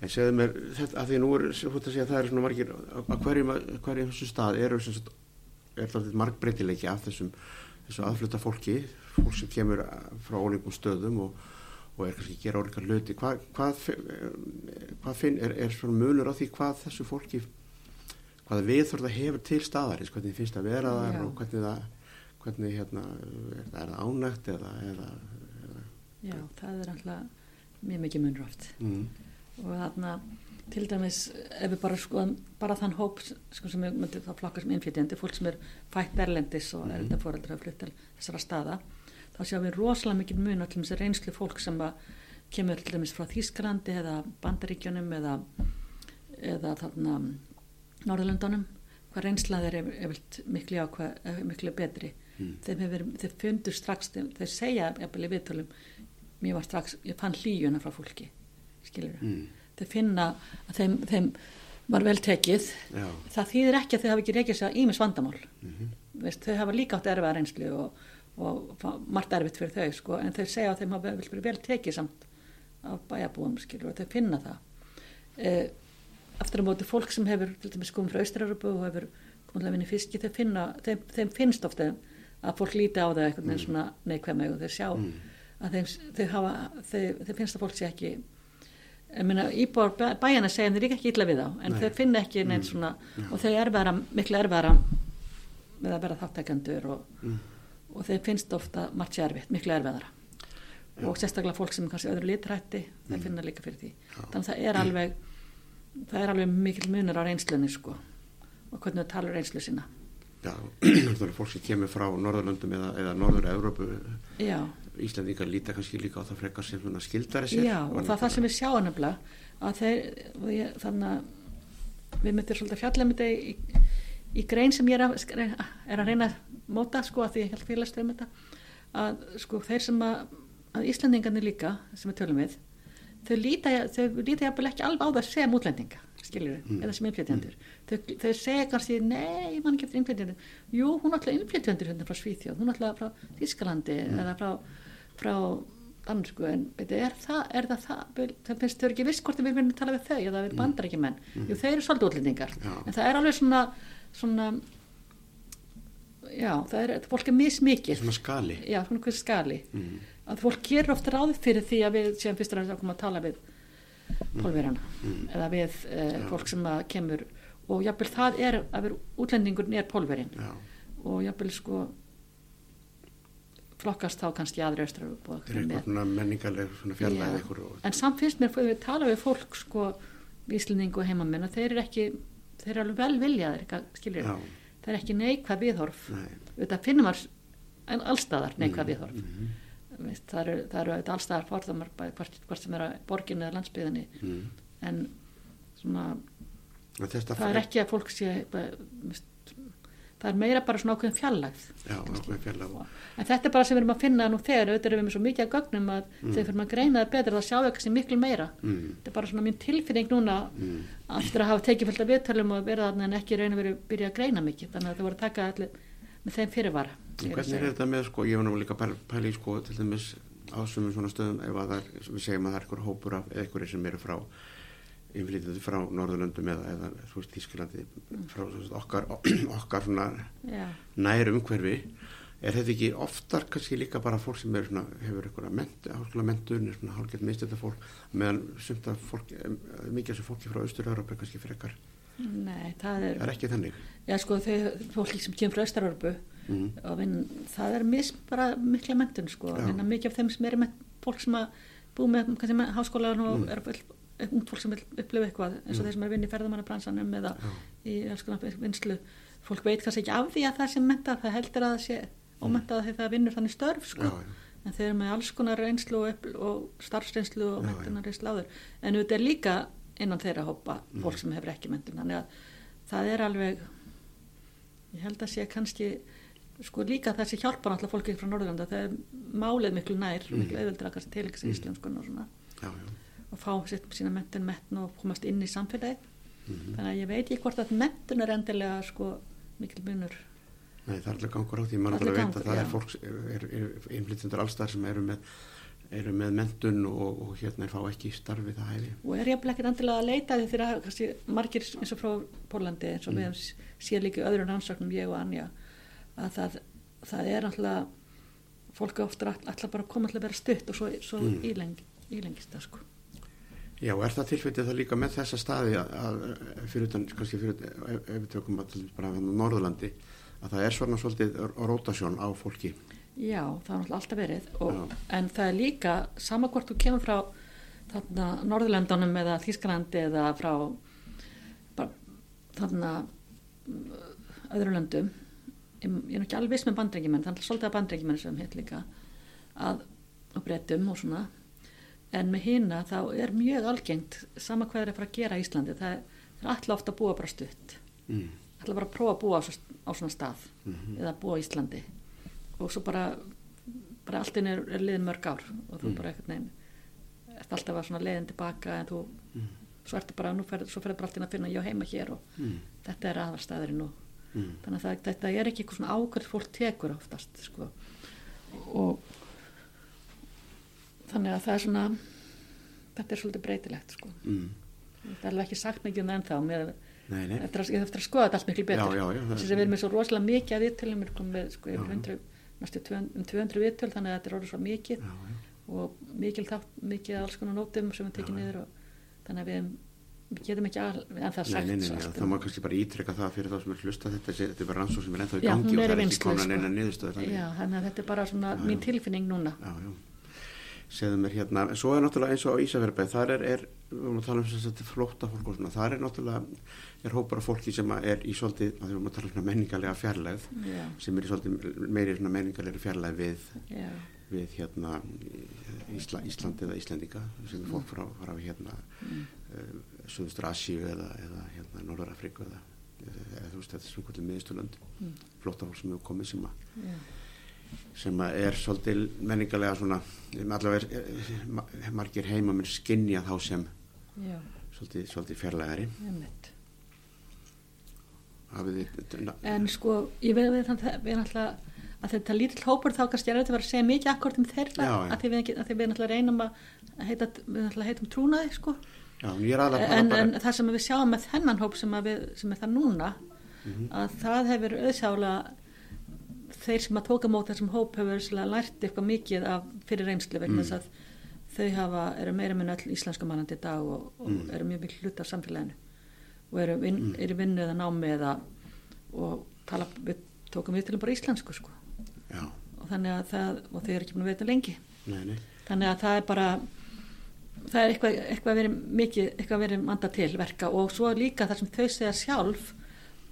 Speaker 1: en segðu mér, þetta, að því nú er þú ert að segja að það eru svona margir á hverjum, hverjum stað eru sagt, er þetta margbreytileiki af þessum þessu aðfluta fólki fólk sem kemur frá ólíkum stöðum og, og er kannski að gera ólíkar hluti. Hvað, hvað, hvað finn, er, er svona munur á því hvað þessu fólki hvað við þurfum að hefur til staðarins hvernig finnst að vera þar og hvernig það hvernig hérna, það, er það ánægt eða, eða, eða?
Speaker 2: Já, það er alltaf mjög mikið munur oft.
Speaker 1: Mm,
Speaker 2: og þarna til dæmis ef við bara skoðum bara þann hóp sko, sem við myndum þá flokka sem innflytjandi fólk sem er fætt erlendis og
Speaker 1: Mhm.
Speaker 2: erlenda fóreldra að flytta þessara staða þá sjáum við rosalega mikið mun á til dæmis reynslu fólk sem kemur til dæmis frá Þýskalandi eða Bandaríkjunum eða, eða þarna Norðurlöndunum hvað reynslað er efillt miklu, eh, miklu betri.
Speaker 1: Mm,
Speaker 2: þeim hefur, þeir fundur strax þeim, þeir segja í viðtölum mér var strax, ég fann hlýjuna frá fólki skilur
Speaker 1: mm,
Speaker 2: þeir finna að þeim, þeim var vel tekið.
Speaker 1: Já,
Speaker 2: það þýðir ekki að þau hafa ekki reykjað sér ímis vandamál.
Speaker 1: Mhm,
Speaker 2: Veist, þau hafa líka átt erfiða reynslu og, og margt erfitt fyrir þau sko, en þau segja að þeim hafa vel, vel tekið samt af bæjabúum skilur og þau finna það. Eh, aftur á móti fólk sem hefur komið frá Austraröpu og hefur komið að vinna í fiski þau finna, þeim, þeim finnst ofta að fólk líti á það eitthvað mm. svona neikvæm og þau sjá
Speaker 1: mm,
Speaker 2: að þeim, þau hafa þau, þau finnst að fólk sé ekki meina íbúar bæ- bæjanna segja en þeir líka ekki illa við þá en
Speaker 1: Nei.
Speaker 2: þau finna ekki neitt
Speaker 1: Mm.
Speaker 2: svona
Speaker 1: Já.
Speaker 2: og þau er vera, miklu erfara með að vera þáttækandur og,
Speaker 1: mm,
Speaker 2: og þeim finnst ofta margt sér erfitt, miklu erfiðara
Speaker 1: Já.
Speaker 2: og sérstaklega fólk sem er kannski öðru litrætti þeir
Speaker 1: Mm.
Speaker 2: finna líka fyrir því
Speaker 1: Já.
Speaker 2: þannig að það er alveg það er alveg mikil munur á reynslunni sko og hvernig þau talar reynslu sína
Speaker 1: já, fólk sem kemur frá Norðurlöndum eða, eða Norður-Európu Íslandingar líta kannski líka á það frekar sem svona skildari sér
Speaker 2: já og það er það sem við sjáum nefnilega að þeir ég, þannig að við myndir svolítið fjalla með þetta í, í grein sem ég er að, er að reyna að móta sko að því ég held félagst um þetta að sko þeir sem að, að Íslandingarnir líka sem við tölum við þau líta, þau líta jafnvel ekki alveg á það sem útlendinga skiljur
Speaker 1: Mm.
Speaker 2: eða sem innflytjandur þau, þau segja kannski, nei, ég man ekki eftir innflytjandur jú, hún er alltaf innflytjandur hérna frá Svíþjóð, hún er alltaf frá Þískalandi
Speaker 1: Mm.
Speaker 2: eða frá, frá Danmarku, en er það, er það það, það finnst þau ekki viss hvort við viljum tala við þau eða við bandar ekki menn
Speaker 1: Mm.
Speaker 2: jú, þau eru svolítið útlendingar. En það er alveg svona svona já, það er, fólk er mismikið.
Speaker 1: Svona skali.
Speaker 2: Já, svona skali.
Speaker 1: Mm,
Speaker 2: að fólk gerur oft ráð fyrir því að við séum fyrst og fremst að koma að tala við pólverjana
Speaker 1: mm,
Speaker 2: eða við
Speaker 1: Já.
Speaker 2: fólk sem kemur. Og jafnvel það er að vera útlendingurinn er pólverjinn.
Speaker 1: Já,
Speaker 2: og jafnvel sko flokkast þá kannski aðri austrar
Speaker 1: það er svona menningarleg svona fjarlæð
Speaker 2: Já.
Speaker 1: eitthvað og,
Speaker 2: en samt finnst mér við tala við fólk sko víslendingu og heimamenn og þeir eru ekki þeir eru alveg vel viljaðir skiljur, það er ekki neikvæð viðhorf.
Speaker 1: Nei.
Speaker 2: Þetta finnum en allstaðar neikvæð viðhorf.
Speaker 1: mm,
Speaker 2: Veist, það eru, það eru allstaðar fórðamar hvort, hvort sem er að borginni eða landsbyðinni
Speaker 1: mm.
Speaker 2: en svona það er ekki að fólk sé veist, það er meira bara svona ákveðin fjallægð
Speaker 1: já, ákveðin fjarlæð
Speaker 2: en þetta er bara sem við erum að finna nú þegar auðvitað erum við með svo mikið að gögnum að
Speaker 1: Mm.
Speaker 2: þegar fyrir maður að greina það betur þá sjáum við kannski miklu meira.
Speaker 1: Mm,
Speaker 2: þetta er bara svona mín tilfinning núna
Speaker 1: mm,
Speaker 2: aftur að hafa tekið fullt af viðtölum og verið þarna en ekki raun og verið byrja að greina mikið. Þannig að það voru að taka allir með þeim fyrirvara
Speaker 1: hvernig er þetta með sko, ég var nú líka að í sko til dæmis á sumum svona stöðum ef að það er, við segjum að það er einhver hópur af einhverjir sem eru frá innflytjandi frá Norðurlöndum eða, eða þú veist Þísklandi frá þú veist, okkar, okkar svona
Speaker 2: Já,
Speaker 1: nær umhverfi. Er þetta ekki oftar kannski líka bara fólk sem er svona, hefur einhverja ment, er svona hálfgett minnstölda fólk meðan sumt fólk, em, mikið af þessu fólki frá Austur-Európa er kannski frekar,
Speaker 2: nei, það er
Speaker 1: er ekki þannig?
Speaker 2: Já sko þau fólk sem kemur frá Östarörbu
Speaker 1: mm.
Speaker 2: og vinn, það er mis, bara mikla mentun sko, en að mikið af þeim sem er með fólk sem að bú með kannski með háskóla og
Speaker 1: Mm.
Speaker 2: er ungt fólk sem upplifa eitthvað eins og
Speaker 1: Mm.
Speaker 2: þeir sem er að vinna í ferðamannabransanum eða
Speaker 1: Já.
Speaker 2: í alls konar vinslu fólk veit kannski ekki af því að það sem menta það heldur að það sé ómentað því það vinnur þannig störf sko
Speaker 1: Mm. Já,
Speaker 2: en þeir eru með alls konar reynslu og, og starfsreynslu og
Speaker 1: Já,
Speaker 2: mentunarreynslu áður en þetta er líka innan þeirra hópa
Speaker 1: Mm.
Speaker 2: fólk sem hefur ekki mentun þannig að það er alveg ég held að sé kannski sko líka þessi hjálpar alltaf fólki frá Norðurlanda það er málið miklu nær
Speaker 1: Mm.
Speaker 2: miklu
Speaker 1: Mm.
Speaker 2: Og fá sitt sína mentun metn og komast inn í samfélagi
Speaker 1: Mm
Speaker 2: þannig að ég veit ekki hvort að mentun er endilega sko mikil munur
Speaker 1: Nei, það er allir gangur á því, maður alveg veit að það er fólk, er innflytjendur allstar sem eru með eru með mentun og, og hérna er fá ekki starfið það hæfi.
Speaker 2: Og er ég ekki endilega að leita því þegar kannski margir eins og frá Pólandi eins og mm. við séum líka öðrun ansaknum ég og Anja að það, það er alltaf fólk ofta alltaf bara koma alltaf að vera stutt og svo, svo mm. íleng, ílengist það sko.
Speaker 1: Já, er það tilfellið það líka með þessa staði að, fyrir utan, kannski fyrir ef, ef við tökum að bara á Norðurlandi að það er svona svolítið rótasjón á fólki.
Speaker 2: Já, það er alltaf verið og, en það er líka sama hvort þú kemur frá þarna Norðurlandunum eða Þísklandi eða frá bara, þarna öðru löndum. Ég, er ekki alveg viss með bandrengimenn það er svolítið að bandrengimenn sem heit líka að breytum og svona en með hýna þá er mjög algengt sama hvað er að fara að gera í Íslandi það er, er alltaf ofta að búa bara stutt mm. alltaf bara að prófa að búa á, á svona stað mm -hmm. eða að búa í Íslandi og svo bara, bara alltinn er, er liðin mörg ár og þú mm. bara eitthvað neina ert alltaf að svona leiðin tilbaka en þú, mm. svo ertu bara, nú ferður fer bara alltinn að finna ég heima hér og mm. þetta er aðvarstaðurinn og mm. þannig að það, þetta er ekki eitthvað svona ákveð fólk tekur oftast sko og þannig að það er svona þetta er svolítið breytilegt sko mm. þetta er alveg ekki sagt mikið um það ennþá með Nei, nei. Eftir, að, eftir að skoða þetta allt miklu betur þess að við erum með svo rosalega mikið að við til við erum komið sko, yfir 100 næstu um 200 viðtöl þannig að þetta er orðið svo mikið já, já. og mikið þátt, mikið alls konar nótum sem við tekið niður og þannig að við, við getum ekki að en það sagt
Speaker 1: nei, nei, nei, það má kannski bara ítrykka það fyrir þá sem er hlusta þetta, þetta er bara rannsóð sem er ennþá í gangi og það er ekki konan sko. eina niðurstöð
Speaker 2: já, þannig að þetta er bara svona mín tilfinning núna
Speaker 1: segðu mér hérna, en svo er náttúrulega eins og á Ísafjörðberg, þar er, er við vorum að tala um þess að flóta fólk og svona, þar er náttúrulega, er hópar af fólki sem er í svolítið, að við vorum að tala um menningarlega fjarlæð, yeah. sem er í svolítið meiri menningarlega fjarlæð við, yeah. við hérna Ísla, Íslandi eða Íslandinga, sem er fólk frá, frá hérna mm. uh, Suðustur Asíu eða, eða hérna Norður Afriku eða, eða þú veist, þetta er svona miðsturlönd, mm. flóta fólk sem hefur komið sem að yeah sem er svolítið menningarlega svona allavega er margir heima með skinnja þá sem Já. svolítið, svolítið fjarlægari
Speaker 2: en sko ég veit að við erum alltaf að þetta lítill hópur þá kannski er þetta vera að segja mikið akkord um þeirra Já, að því við, við erum alltaf reynum að heita, við heitum trúnaði sko
Speaker 1: Já,
Speaker 2: en, bara... en það sem við sjáum með þennan hóp sem, við, sem er það núna mm -hmm. að það hefur auðsálega þeir sem að tóka mót þessum hóp hefur lært eitthvað mikið af fyrir reynslu vegna mm. þess að þau hafa, eru meira með öll íslenska mannandi í dag og, og mm. eru mjög mikið hlut af samfélaginu og eru, vin, mm. eru vinnu eða námi eða og tala, við tókum við til bara íslensku sko Já. og þannig að það, og þau eru ekki búin að veita lengi
Speaker 1: nei, nei.
Speaker 2: þannig að það er bara það er eitthvað, eitthvað verið mikið, eitthvað verið manda til verka og svo líka þar sem þau segja sjálf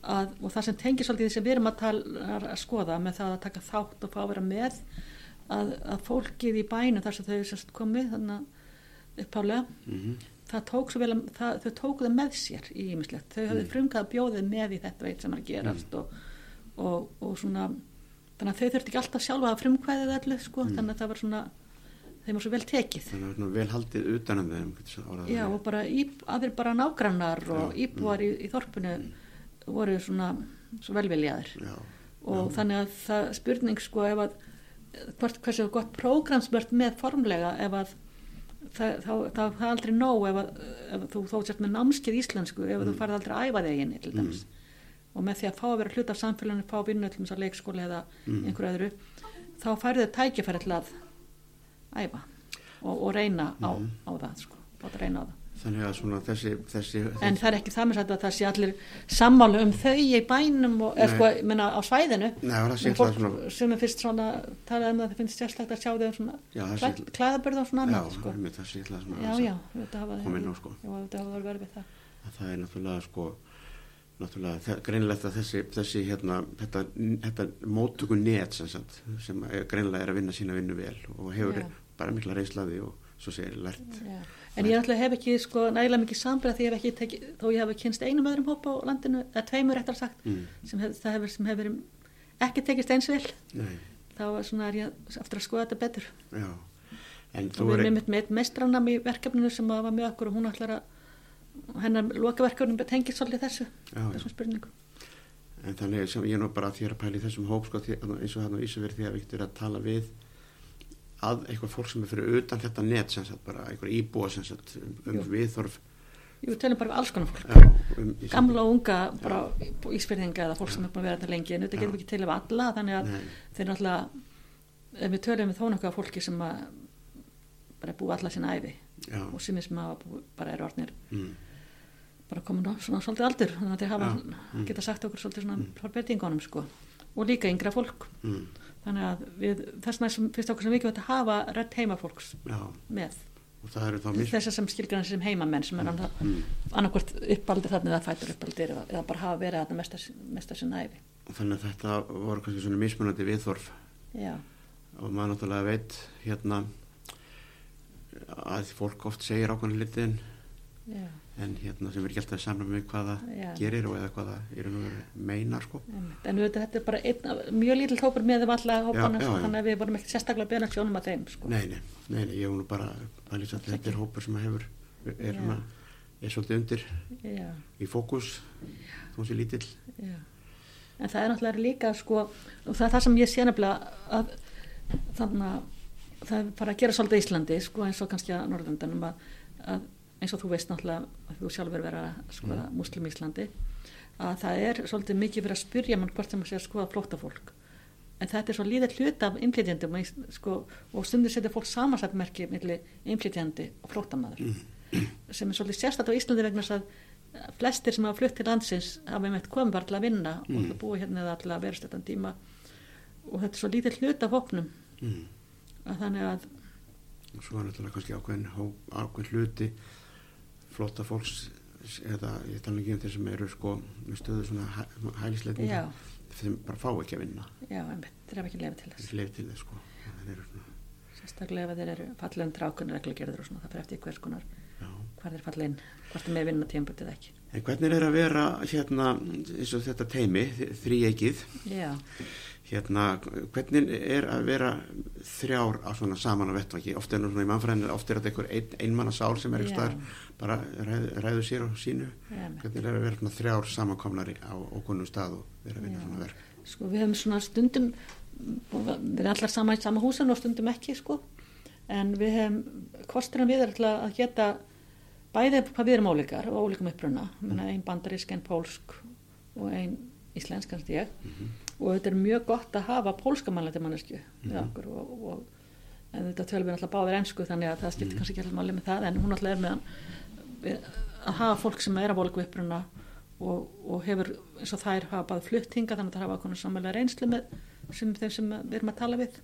Speaker 2: að, og það sem tengir svolítið því sem við erum að, tala, að skoða með það að taka þátt og fá að vera með að, að fólkið í bænu þar sem þau sérst komið þannig upphálega mm -hmm. það tók svo vel að það, þau tóku það með sér í ímislegt þau hafði mm. frumkað bjóðið með í þetta veit sem er að gerast mm. og, og, og svona þannig að þau þurfti ekki alltaf sjálfa að frumkvæðið allir sko, mm. þannig að það var svona þeim var svo vel tekið
Speaker 1: að vel haldið utanum þeim
Speaker 2: já og bara í, aðeir bara nágrannar og íbúar í, í þorpunu mm voru svona svo velviljaður og já. þannig að það spurning sko ef að hvort hversu gott prógramsbört með formlega ef að það, þá, þá er aldrei nóg ef, að, ef þú þó sért með námskið íslensku ef mm. þú farið aldrei að æfa þig dæmis mm. og með því að fá að vera hlut af samfélaginu fá vinnu til þess að leikskóli eða mm. einhverju öðru þá færðu þau tækifæri til að æfa og, og reyna á, mm. á það sko, á að reyna á það
Speaker 1: þannig að svona þessi, þessi
Speaker 2: en það er ekki það með að það sé allir sammálu um þau í bænum og er sko, minna á svæðinu
Speaker 1: Nei, fólk, svona...
Speaker 2: sem er fyrst svona talað um að það finnst sérstaklega að sjá þau um svona klæðabörð og svona
Speaker 1: annað já, sko. það sé svona
Speaker 2: já, já, þetta hafa
Speaker 1: sko.
Speaker 2: verið við það
Speaker 1: það er náttúrulega sko náttúrulega greinilegt að þessi, þessi hérna, þetta, þetta mótöku net sem, sem greinilegt er að vinna sína vinnu vel og hefur bara mikla reyslaði og svo segir lært
Speaker 2: en ég náttúrulega hef ekki sko nægilega mikið sambrað því ég hef ekki tekið, þó ég hef kynst einum öðrum hóp á landinu, eða tveimur réttar sagt mm. sem hef, það hefur, sem hefur ekki tekist eins vel Nei. þá svona er ég aftur að skoða þetta betur
Speaker 1: Já.
Speaker 2: og við erum með, með mestranam í verkefninu sem var með okkur og hún ætlar að hennar lokaverkefnum tengir svolítið þessu Já, þessum spurningum
Speaker 1: en þannig sem ég nú bara þér að pæli þessum hóp sko, eins og hann á Ísafjörði því að við getum að tala við að eitthvað fólk sem er fyrir utan þetta net sem sagt bara eitthvað íbúa sem sagt um, um viðþorf
Speaker 2: Jú, tölum bara við alls konar fólk.
Speaker 1: já, um,
Speaker 2: Gamla og unga, bara ísfyrðinga eða fólk sem er búin að vera þetta lengi, en þetta
Speaker 1: Já.
Speaker 2: getum við ekki til af alla, þannig að
Speaker 1: Nei,
Speaker 2: þeir náttúrulega, við tölum við þó nokkuð af fólki sem að bara er búið alla sína æfi
Speaker 1: já,
Speaker 2: og sumir sem hafa búið, bara eru orðnir
Speaker 1: mm,
Speaker 2: bara komin á svona svolítið aldur, þannig að þeir hafa,
Speaker 1: Já, mm.
Speaker 2: geta sagt okkur svolítið svona breytingunum, sko. Og líka yngra fólk,
Speaker 1: mm,
Speaker 2: þannig að við, þess vegna finnst okkur sem mikið að hafa rödd heimafólks
Speaker 1: já,
Speaker 2: með. Þessar sem skilgrann sem heimamenn sem er annað
Speaker 1: mm,
Speaker 2: annarkvort uppaldir þarna eða fætur uppaldir eða, eða bara hafa verið þarna mestar, mestar sinna æfi.
Speaker 1: þannig að þetta voru kannski svona mismunandi viðþorf
Speaker 2: Já,
Speaker 1: og maður náttúrulega veit hérna að fólk oft segir ákvæmlega hluti en,
Speaker 2: já,
Speaker 1: en hérna sem er ekki alltaf samlega með hvað það
Speaker 2: já.
Speaker 1: gerir og eða hvað það nú meinar sko.
Speaker 2: En við, þetta er bara einn, af- mjög lítill hópur með þeim alla hópana,
Speaker 1: Já, já,
Speaker 2: sko,
Speaker 1: já.
Speaker 2: þannig að við vorum ekki sérstaklega bera sjónum að þeim. Sko.
Speaker 1: nei, nei, nei, nei, ég nú bara að lýsa að þetta er hópur sem hefur er, svona, er svolítið undir
Speaker 2: Já,
Speaker 1: í fókus þó sé lítill.
Speaker 2: En það er náttúrulega líka, sko, og það er það sem ég sé nefnilega að þannig að það er bara að gera svolítið Íslandi, sko, eins og kannski að Norðundunum að, að eins og þú veist náttúrulega þú sjálfur vera að skoða
Speaker 1: Mm.
Speaker 2: muslim í Íslandi að það er svolítið mikið verið að spyrja mann hvort sem að að skoða flóttafólk en þetta er svo líðið hlut af innflytjandum sko, og stundir setja fólk samansættmerki millir innflytjandi og flóttamaður sem er svolítið sérstætt á Íslandi vegna þess að flestir sem hafa flutt til landsins hafa einmitt komið bara til að vinna og
Speaker 1: Mm.
Speaker 2: til að búa hérna eða til að vera stættan tíma og þetta er svo lítið hlut af hópnum
Speaker 1: mm.
Speaker 2: að þannig að
Speaker 1: og svo er náttúrulega kannski ákveðin, ákveðin hluti flotta fólks eða ég tala ekki um þeir sem eru sko með stöðu svona hæ, hælisleitninga
Speaker 2: já,
Speaker 1: þeim bara fá ekki að vinna.
Speaker 2: Já, einmitt, þeir hafa ekki lefið til þess.
Speaker 1: Leif til þess sko. Svona,
Speaker 2: sérstaklega ef þeir eru fallið um trákunar reglugerður og svona, það fyrir eftir hvers konar hvað þeir fallið inn, hvort þeir með vinna tímputið ekki
Speaker 1: En hvernig er að vera hérna eins og þetta teimi, þrýeikið
Speaker 2: já,
Speaker 1: hérna, hvernig er að vera þrjár á svona saman á vettvaki oft er nú svona í mannfræðinu, oft er þetta einhver ein, einmanna sál sem er eitthvað bara ræð, ræður sér á sínu
Speaker 2: já,
Speaker 1: hvernig er að vera þrjár samankomnari á okkunnum stað og vera að vinna
Speaker 2: Já.
Speaker 1: svona verk?
Speaker 2: Sko við hefum svona stundum við erum allar sama í sama húsinu og stundum ekki sko. En við hefum kosturinn við er alltaf að geta bæði hvað við erum ólíkar og ólíkum uppruna mm. ein bandarísk, ein pólsk og ein íslensk kannski ég
Speaker 1: Mhm.
Speaker 2: og þetta er mjög gott að hafa pólska mannleiti mannesku við
Speaker 1: Mhm.
Speaker 2: okkur og, og en þetta tölum við alltaf báðir ennsku þannig að það skiptir
Speaker 1: Mhm.
Speaker 2: kannski ekki alltaf máli með það en hún alltaf er með við, að hafa fólk sem er af ólíkum uppruna og, og hefur eins og þær hafa báð fluttinga þannig að það hafa samanlega reynslu með sem þeim sem við erum að tala við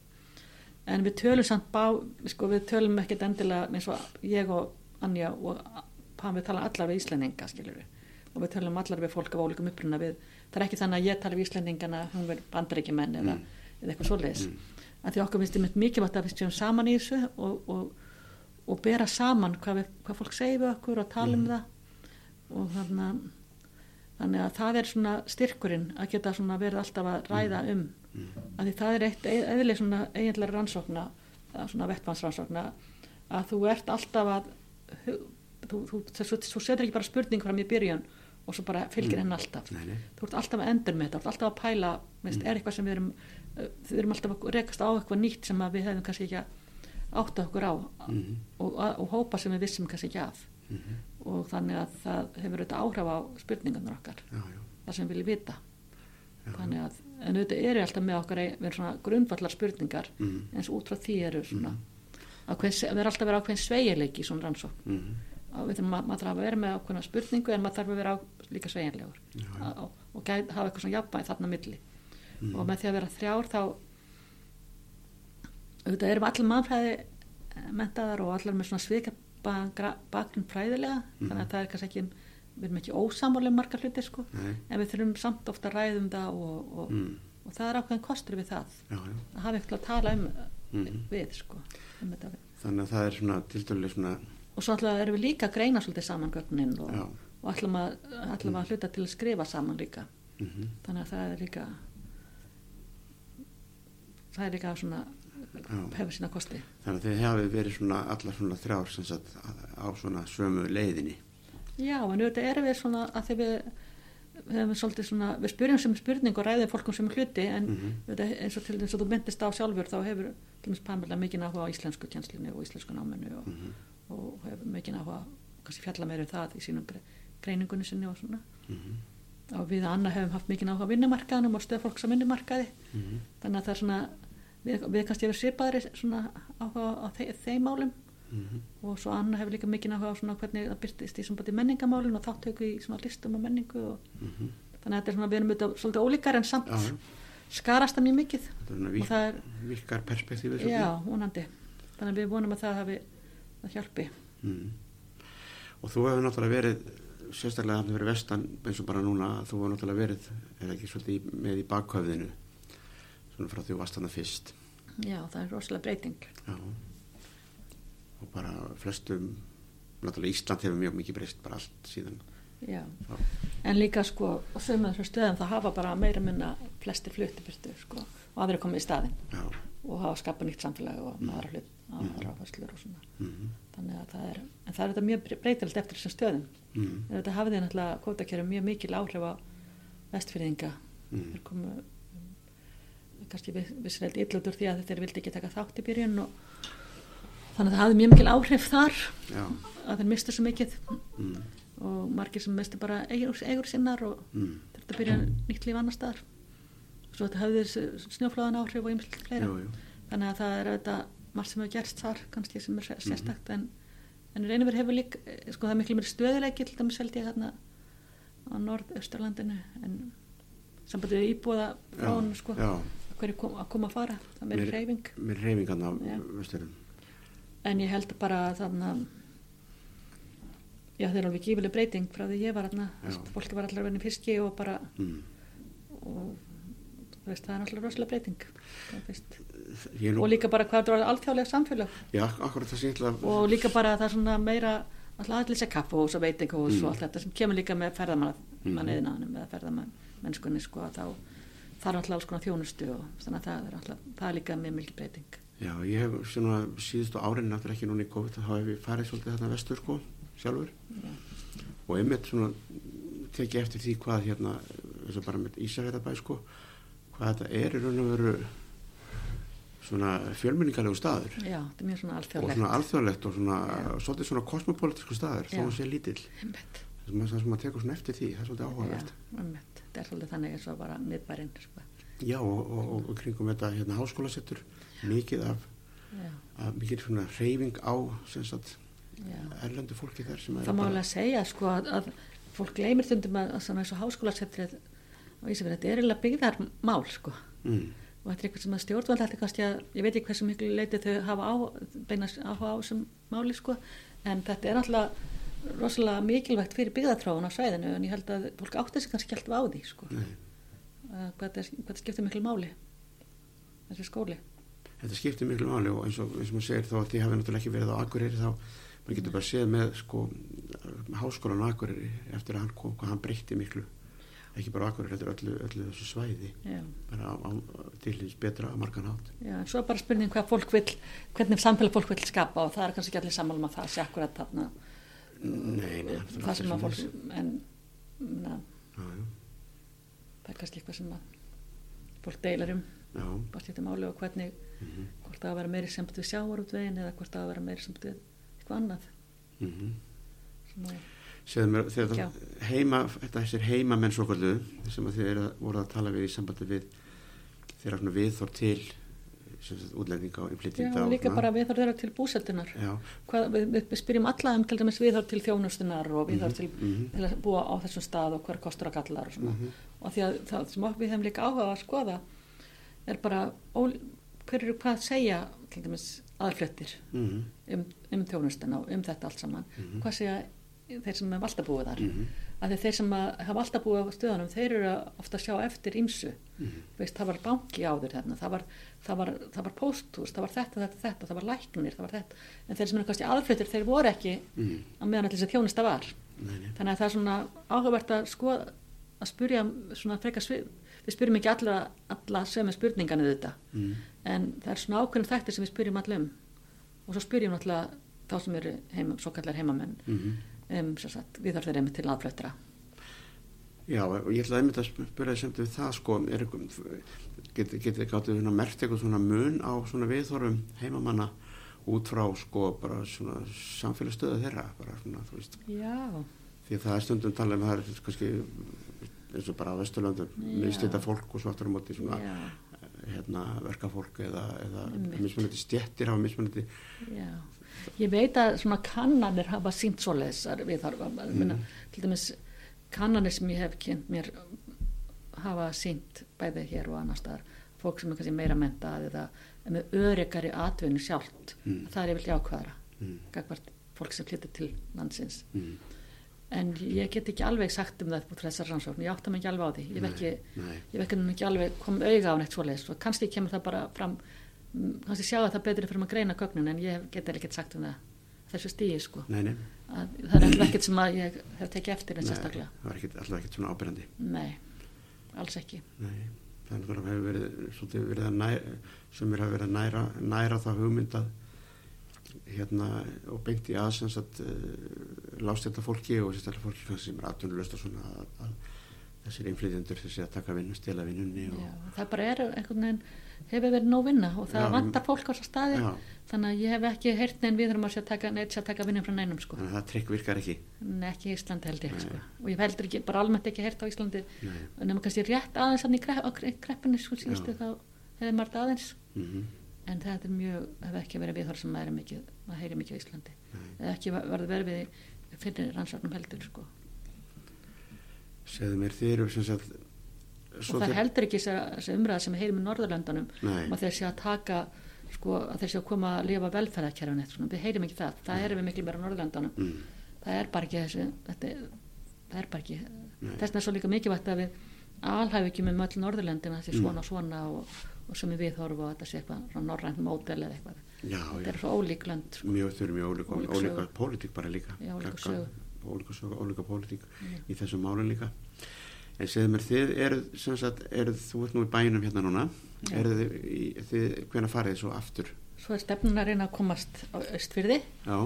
Speaker 2: en við tölum samt bá sko við tölum ekkert endilega eins og ég og Anja og Pam við tala allar við Íslendinga skilur við og við tölum allar við fólk af ólíkum uppruna við það er ekki þannig að ég tala við Íslendingana hún verður bandaríkjumenn eða,
Speaker 1: Mm.
Speaker 2: eða eitthvað svoleiðis
Speaker 1: Mm.
Speaker 2: að því okkur finnst þið mikilvægt að við stjórnum saman í þessu og, og, og bera saman hvað, við, hvað fólk segir við okkur og tala um
Speaker 1: Mhm.
Speaker 2: það og þannig að, þannig að það er svona styrkurinn að geta svona verið alltaf að ræða um
Speaker 1: Mm.
Speaker 2: að því það er eitt eðileg svona eiginlega rannsókna svona vettvansrannsókna að þú ert alltaf að þú, þú, þú, þú setur ekki bara spurning fram í byrjun og svo bara fylgir
Speaker 1: Mm.
Speaker 2: henn alltaf
Speaker 1: Nei, nei.
Speaker 2: þú ert alltaf að endur með þetta, þú ert alltaf að pæla veist,
Speaker 1: Mm.
Speaker 2: er eitthvað sem við erum við erum alltaf að rekast á eitthvað nýtt sem að við hefum kannski ekki að átta okkur á
Speaker 1: Mhm.
Speaker 2: og, og hópa sem við vissum kannski ekki af
Speaker 1: Mhm.
Speaker 2: og þannig að það hefur auðvitað áhrif á spurningarnar okkar
Speaker 1: Já, já,
Speaker 2: það sem við viljum vita
Speaker 1: já.
Speaker 2: þannig að, en auðvitað eru alltaf með okkar við erum svona grundvallar spurningar
Speaker 1: Mhm.
Speaker 2: eins út frá því eru svona
Speaker 1: Mhm.
Speaker 2: Ákveðin, það er alltaf að vera ákveðin sveigileiki í svona rannsókn
Speaker 1: Mhm.
Speaker 2: og við þurfum að maður þarf að vera með ákveðina spurningu en maður þarf að vera á, líka sveiginlegur og, gæt, hafa eitthvað svona jafnvæg þarna milli
Speaker 1: Mhm.
Speaker 2: og með því að vera þrjár þá auðvitað erum allir mannfræði eh, mentaðar og allir með svona svika bakgrunn fræðilega
Speaker 1: Mhm.
Speaker 2: þannig að það er kannski ekki við erum ekki ósamálega margar hluti sko
Speaker 1: Nei.
Speaker 2: en við þurfum samt ofta að ræðum það og, og,
Speaker 1: Mm.
Speaker 2: og það er ákveðin kostur við það
Speaker 1: Já, já.
Speaker 2: að hafa eitthvað að tala um
Speaker 1: Mhm.
Speaker 2: við sko um.
Speaker 1: Þannig að það er svona tildulega svona
Speaker 2: og svo alltaf erum við líka að greina svolítið saman gögnin og, og að, ætlum að hluta til að skrifa saman líka
Speaker 1: mhm.
Speaker 2: þannig að það er líka það er líka svona hefur sína kosti
Speaker 1: Þannig að þið hafið verið svona allar svona þrjár sem sagt á svona sömu leiðinni
Speaker 2: já en auðvitað erum við svona að þegar við við svona, við spyrjum sem spurning og ræðum fólkum sem hluti en
Speaker 1: Mhm.
Speaker 2: auðvitað, eins og til þess að þú myndist á sjálfur þá hefur til dæmis Pamela mikið áhuga á íslensku kjænslinu og íslensku náminu og,
Speaker 1: Mhm.
Speaker 2: og hefur mikið áhuga kannski fjalla meira um það í sínum gre- greiningunni sinni og svona
Speaker 1: Mhm.
Speaker 2: og við Anna hefum haft mikið áhuga á vinnumarkaðanum og stöð fólks á vinnumarkaði
Speaker 1: Mhm.
Speaker 2: þannig að það er svona við, við kannski hefur svipaðri svona áhuga á þe þeim málum
Speaker 1: Mhm.
Speaker 2: og svo Anna hefur líka mikið áhuga á svona hvernig það byrtist í svona menningamálin og þáttöku í svona listum og menningu og
Speaker 1: Mhm.
Speaker 2: þannig að þetta er svona, við erum auðvitað svolítið ólíkar en samt. Skarast það mjög mikið. Og
Speaker 1: vík,
Speaker 2: það er,
Speaker 1: virkar perspektífið
Speaker 2: já, vonandi. Þannig að við vonum að það hafi að hjálpi.
Speaker 1: Mm. Og þú hefur náttúrulega verið sérstaklega þannig verið vestan eins og bara núna þú hefur náttúrulega verið er ekki svolítið með í bakhöfðinu svona frá því þú varst þannig fyrst.
Speaker 2: Já, það er rosalega breyting.
Speaker 1: Já. Og bara flestum náttúrulega Ísland hefur mjög mikið breyst bara allt síðan
Speaker 2: já.
Speaker 1: Já.
Speaker 2: en líka sko, og sögum þessum stöðum það hafa bara meira minna flesti flutti fyrstu sko, og aðri komið í staðinn
Speaker 1: Já
Speaker 2: og hafa skapað nýtt samfélag og
Speaker 1: Mm.
Speaker 2: aðra hlut, aðra áherslur og svona
Speaker 1: mm
Speaker 2: þannig að það er, en það er þetta mjög breytilegt eftir þessum stöðum en þetta hafiði náttúrulega kvotakjöru mjög mikil áhrif á vestfyrðinga
Speaker 1: Mm.
Speaker 2: þeir komu um, kannski út úr því að þeir vildi ekki taka þátt í byrjun og þannig að það hafði mjög mikil áhrif þar að þeir mistu svo mikið
Speaker 1: mm.
Speaker 2: Og margir sem mistu bara eigur, eigur sinnar og
Speaker 1: Mm.
Speaker 2: þetta byrja nýtt líf annar staðar svo þetta hafði snjóflóðan áhrif og ymsl fleira
Speaker 1: Jú, jú.
Speaker 2: þannig að það er auðvitað margt sem hefur gerst þar kannski sem er
Speaker 1: Mhm.
Speaker 2: sé- sérstakt en, en reynir verið hefur líka eh, sko það er miklu mér stöðuleiki til dæmis held ég hérna á norðausturlandinu en sambandið íbúða frá sko
Speaker 1: Já,
Speaker 2: hverju kom, að koma að fara það er meiri
Speaker 1: Meiri-
Speaker 2: reyfing
Speaker 1: reyfingan á
Speaker 2: Já.
Speaker 1: vesturum
Speaker 2: en ég held bara þannig að já það er alveg gífileg breyting frá því ég var
Speaker 1: Já.
Speaker 2: fólki var allar verið fiski og bara
Speaker 1: mm.
Speaker 2: og veist, það er alltaf rosalega breyting er
Speaker 1: er nú
Speaker 2: og líka bara hvað var alþjóðlega samfélag
Speaker 1: Já, akkurat það sé að
Speaker 2: og líka bara það er svona meira alltaf allir sér kaffahús og veitingahús
Speaker 1: Mm.
Speaker 2: og allt þetta sem kemur líka með ferðamann
Speaker 1: Mhm.
Speaker 2: manniðinaðanum eða ferðamann mennskunni sko að þá er alltaf alls konar þjónustu og þannig að það er alltaf það er líka með mikil breyting
Speaker 1: Já, ég hef svona síðustu árin náttúrulega ekki núna í COVID þá hef ég farið svolítið þarna vestur sko sjálfur.
Speaker 2: Já.
Speaker 1: og einmitt svona tekið eftir því hvað hérna eins og bara með Ísafjörðabæ sko hvað þetta er í raun og veru svona fjölmenningarlegu staður.
Speaker 2: Já, þetta er mjög svona
Speaker 1: og
Speaker 2: alþjóðlegt
Speaker 1: svona alþjóðlegt. og svona svolítið svona kosmopolitísku staður þó að sé lítill. Það sem, maður tekur svona eftir því það er svolítið áhugavert.
Speaker 2: Þetta er svolítið þannig eins og bara miðbærin sko.
Speaker 1: Já, og, og, og, og kringum þetta hérna háskólasettur mikið af, af mikið svona reyfing á sem sagt. Erlendu fólki þar sem
Speaker 2: það má alveg að segja sko að, að fólk gleymir stundum að, svona eins og háskólasettrið á Ísafjörði, þetta er eiginlega byggðarmál sko.
Speaker 1: Mm,
Speaker 2: og þetta er eitthvað sem að stjórnvald þetta er kannski að, ég veit ekki hversu miklu leiti þau hafa á, beinast áhuga á þessum máli sko, en þetta er alltaf rosalega mikilvægt fyrir byggðartráun á svæðinu en ég held að fólk átti sig kannski alltaf á því sko,
Speaker 1: nei,
Speaker 2: að hvað þetta, skiptir miklu máli þessi skóli.
Speaker 1: Þetta skiptir miklu máli og eins og, eins og maður segir þá að því hafi náttúrulega ekki verið á Akureyri þá maður getur bara séð með sko háskólan á Akureyri eftir að hann kom, hvað hann breytti miklu. Ekki bara Akureyri, þetta er öllu, öllu þessu svæði.
Speaker 2: Já,
Speaker 1: bara til þess betra að margan hátt.
Speaker 2: Já, en svo er bara spurning hvað fólk vil hvernig samfélag fólk vil skapa og það er kannski ekki allir sammálum að það sé akkurat þarna.
Speaker 1: Nei, nei, það
Speaker 2: það sem að fólk en na,
Speaker 1: Já,
Speaker 2: það er kannski eitthvað sem að fólk deilar um bara skiptir máli og hvernig
Speaker 1: mhm,
Speaker 2: hvort það að vera meiri samt við sjávarútvegin eða hvort það að vera meiri samt við eitthvað annað.
Speaker 1: Mhm.
Speaker 2: Svona,
Speaker 1: Segðu mér, þegar
Speaker 2: Já.
Speaker 1: það heima, þetta þessir heimamenn svo kallu sem að þið eru, voru að tala við í sambandi við þeirra viðþór til útlendinga og
Speaker 2: já,
Speaker 1: innflytjenda
Speaker 2: og líka bara viðhorf þeirra til búsettunar við, við, spyrjum alla um til dæmis viðhorf til þjónustunar og viðhorf til,
Speaker 1: mhm.
Speaker 2: til að búa á þessum stað og hver kostur að gallar og svona.
Speaker 1: Mhm.
Speaker 2: og því að það sem við hefum líka áhuga að skoða er bara hver eru hvað að segja til dæmis aðfluttir
Speaker 1: mhm,
Speaker 2: um, um þjónustuna og um þetta allt saman.
Speaker 1: Mhm.
Speaker 2: hvað segja þeir sem hafa alltaf búið þar?
Speaker 1: Mhm,
Speaker 2: að þeir sem að hafa alltaf búið á stöðunum þeir eru að ofta að sjá eftir ímsu
Speaker 1: mhm,
Speaker 2: veist, það var banki áður þarna það var, það var, það var pósthús, það var þetta, þetta, þetta það var læknir, það var þetta. En þeir sem eru kannski aðflutur, þeir voru ekki
Speaker 1: mhm.
Speaker 2: að meðan allir þessi þjónusta var.
Speaker 1: Nei, nei.
Speaker 2: þannig að það er svona áhugavert að skoða að spurja svona frekar svið við spyrjum ekki alla, alla sömu spurningan þetta,
Speaker 1: Mhm,
Speaker 2: en það er svona ákveðin þættir sem við spyrjum allum og svo spyrjum náttúrulega þá sem eru heima, svo kallar heimamenn
Speaker 1: mhm.
Speaker 2: um, sem sagt, við þarf þeir einmitt til aðflutra
Speaker 1: Já, og ég ætlaði einmitt að spyrja þið semt við það sko, er eitthvað, getið get, gáttu við mert eitthvað svona mun á svona viðþorfum heimamanna út frá sko bara svona samfélagsstöðu þeirra, bara svona, þú veist.
Speaker 2: Já.
Speaker 1: Því að það er stundum talað um það er kannski eins og bara á Vesturlöndum, minnstýta fólk og svo aftur á móti svona
Speaker 2: Já.
Speaker 1: Hérna, verkafólk eða, eða mismunandi stjettir hafa mismunandi
Speaker 2: Já, ég veit að svona kannanir hafa sínt svoleiðsar við þarfa, mm. til dæmis kannanir sem ég hef kynnt mér hafa sínt bæði hér og annar staðar, fólk sem er kannski meira mentað eða með öryggari atvinnu sjálft,
Speaker 1: Mm.
Speaker 2: það er yfirlega ákvæðara
Speaker 1: mm,
Speaker 2: fólk sem flyttir til landsins.
Speaker 1: Mm,
Speaker 2: en ég get ekki alveg sagt um það frá þessar rannsókn, ég átta mig ekki alveg á því. Ég ekki,
Speaker 1: nei,
Speaker 2: ég hef ekki, ekki alveg komið auga á neitt svoleiðis. Og kannski kemur það bara fram kannski sjá að það betri fyrir að greina gögnun en ég get ekkert sagt um það þessu stíi sko.
Speaker 1: Nei, nei,
Speaker 2: að, það er ekkert sem að ég hef tekið eftir en sérstaklega,
Speaker 1: það var ekkit, alltaf ekkert svona ábyrjandi
Speaker 2: nei alls ekki,
Speaker 1: nei, það er náttúrulega hefur verið verið að næra sem er að vera að næra, næra það hugmyndað hérna og beint í aðsens að uh, lástjölda fólki og sérstaklega fólki sem er atvinnulöst og svona að, að þessir innflytjendur þessi að taka vinnu, stela vinnunni og,
Speaker 2: Já, það bara er einhvern veginn hefur verið nóg vinna og það
Speaker 1: Já,
Speaker 2: vantar fólk á þessa staði
Speaker 1: Já.
Speaker 2: þannig að ég hef ekki heyrt neinn við þurfum að taka, taka vinnum frá neinum sko,
Speaker 1: þannig að það trikk virkar ekki.
Speaker 2: En ekki í Íslandi held ég
Speaker 1: Nei.
Speaker 2: sko. og ég heldur ekki, bara almennt ekki heyrt á Íslandi.
Speaker 1: Nei,
Speaker 2: nema kannski rétt aðeins á kreppunni sko síðustu þá hefði margt aðeins.
Speaker 1: Mm
Speaker 2: en þetta er mjög, hefur ekki verið viðhorf sem maður er mikið, maður heyri mikið á Íslandi. Eða ekki verið verið við fyrir rannsóknum heldur sko.
Speaker 1: Segðu mér sagt
Speaker 2: og það er heldur ekki þessi umræða sem við heyrim í Norðurlöndunum
Speaker 1: Nei.
Speaker 2: um að þeir sé að taka sko, að þeir sé að koma að lifa velferðarkerfin svona, við heyrim ekki það, það við miklu meira á Norðurlöndunum.
Speaker 1: Mm,
Speaker 2: það er bara ekki þessi þetta, það er bara ekki þess vegna er svo líka mikilvægt að við alhæfi ekki með öll Norðurlöndina þessi
Speaker 1: Mm.
Speaker 2: svona og svona og, og sem við viðhorfu og þetta sé eitthvað norrænt mótel eða eitthvað
Speaker 1: já,
Speaker 2: þetta er svo ólík lönd sko.
Speaker 1: mjög eru mjög ólíka,
Speaker 2: Ólík
Speaker 1: ólíka pólitík bara líka.
Speaker 2: Já, ólíka
Speaker 1: pólitík í þessum málun líka. En segðu mér þið sem sagt, eru þú ert nú í bænum hérna núna. Eru þið, þið hvenær farið þið svo aftur?
Speaker 2: Svo er stefnun að reyna að komast á austfyrði
Speaker 1: já,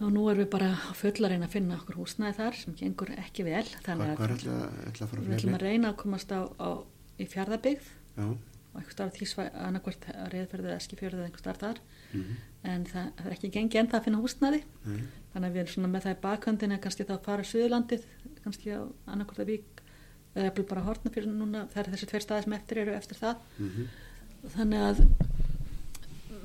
Speaker 2: og nú erum við bara á fulla að finna okkur húsnæði þar sem gengur ekki vel þannig
Speaker 1: er
Speaker 2: að við ætlum að reyna að komast á, á í fjárðabyggð
Speaker 1: já,
Speaker 2: og einhver starf tísvæ, annarkvort reyðferðið eða skifjörðið einhver starf þar.
Speaker 1: Mm
Speaker 2: en það, það er ekki gengið enda að finna húsnæði.
Speaker 1: Nei,
Speaker 2: þannig að við erum svona með það í bakhöndin að kannski þá fara Suðurlandið kannski á annarkvort að vík eða jafnvel bara hortna fyrir núna. Það er þessi tveir staði sem eftir eru eftir það.
Speaker 1: Mm
Speaker 2: þannig að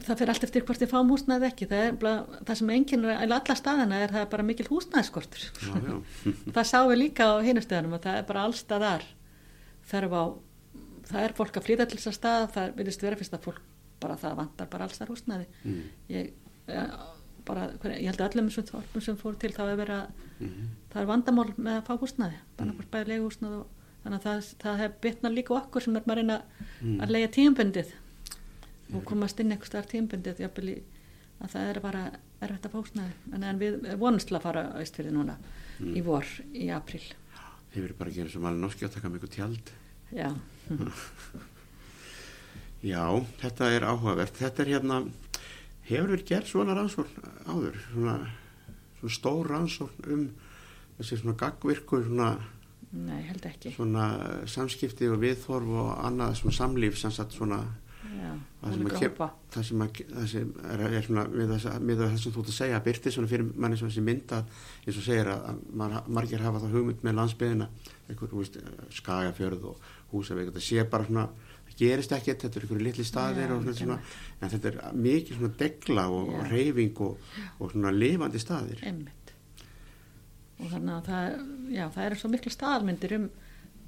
Speaker 2: það fyrir allt eftir hvort þið fáum húsnæði eða ekki. Það, bara- það sem enginn er alla staðina er það er bara mikil
Speaker 1: já
Speaker 2: það sáum við líka á hinustöðunum að það er bara allstaðar þarf á það er fólk að flytja til þess að stað það vilist vera fyrst að fólk bara það vantar bara allstaðar húsnæði.
Speaker 1: Mm.
Speaker 2: Ég, bara, ég held að öllum sem fóru til þá er verið að
Speaker 1: -hmm.
Speaker 2: það er vandamál með að fá húsnæði bara hvort bæði leigu húsnæði og þannig að það, það hef bitnað líka okkur sem er maður reyna
Speaker 1: Mm.
Speaker 2: að leiða tíumbundið og komast inn eitthvað starf tíumbundið jafnvel í að það er bara erfitt að fá húsnæði. En, við vonumst til að fara á Ístfyrði núna
Speaker 1: Mm.
Speaker 2: í vor, í april
Speaker 1: verður bara gera sem alveg norski að taka mjög tjald
Speaker 2: já,
Speaker 1: Já, þetta er áhugavert. Þetta er hérna, hefur verið gert svona rannsókn áður, svona, svona stór rannsókn um þessi svona gagvirku, svona,
Speaker 2: nei,
Speaker 1: svona samskipti og viðþorf og annað svona samlíf sem sagt svona, það sem, að kem, það sem, að, það sem er, er svona við það, sem þú ert að segja, byrti svona fyrir manni svona þessi mynd að, eins og segir að, að mar, margir hafa það hugmynd með landsbyðina, skagafjörð og húsavík, þetta sé bara svona, það gerist ekkert, þetta er einhverju litli staðir
Speaker 2: Já,
Speaker 1: og svona, svona, en þetta er mikið svona degla og, og reyfing og, og svona lifandi staðir.
Speaker 2: einmitt. Og þannig að það, já, það eru svo miklu staðalmyndir um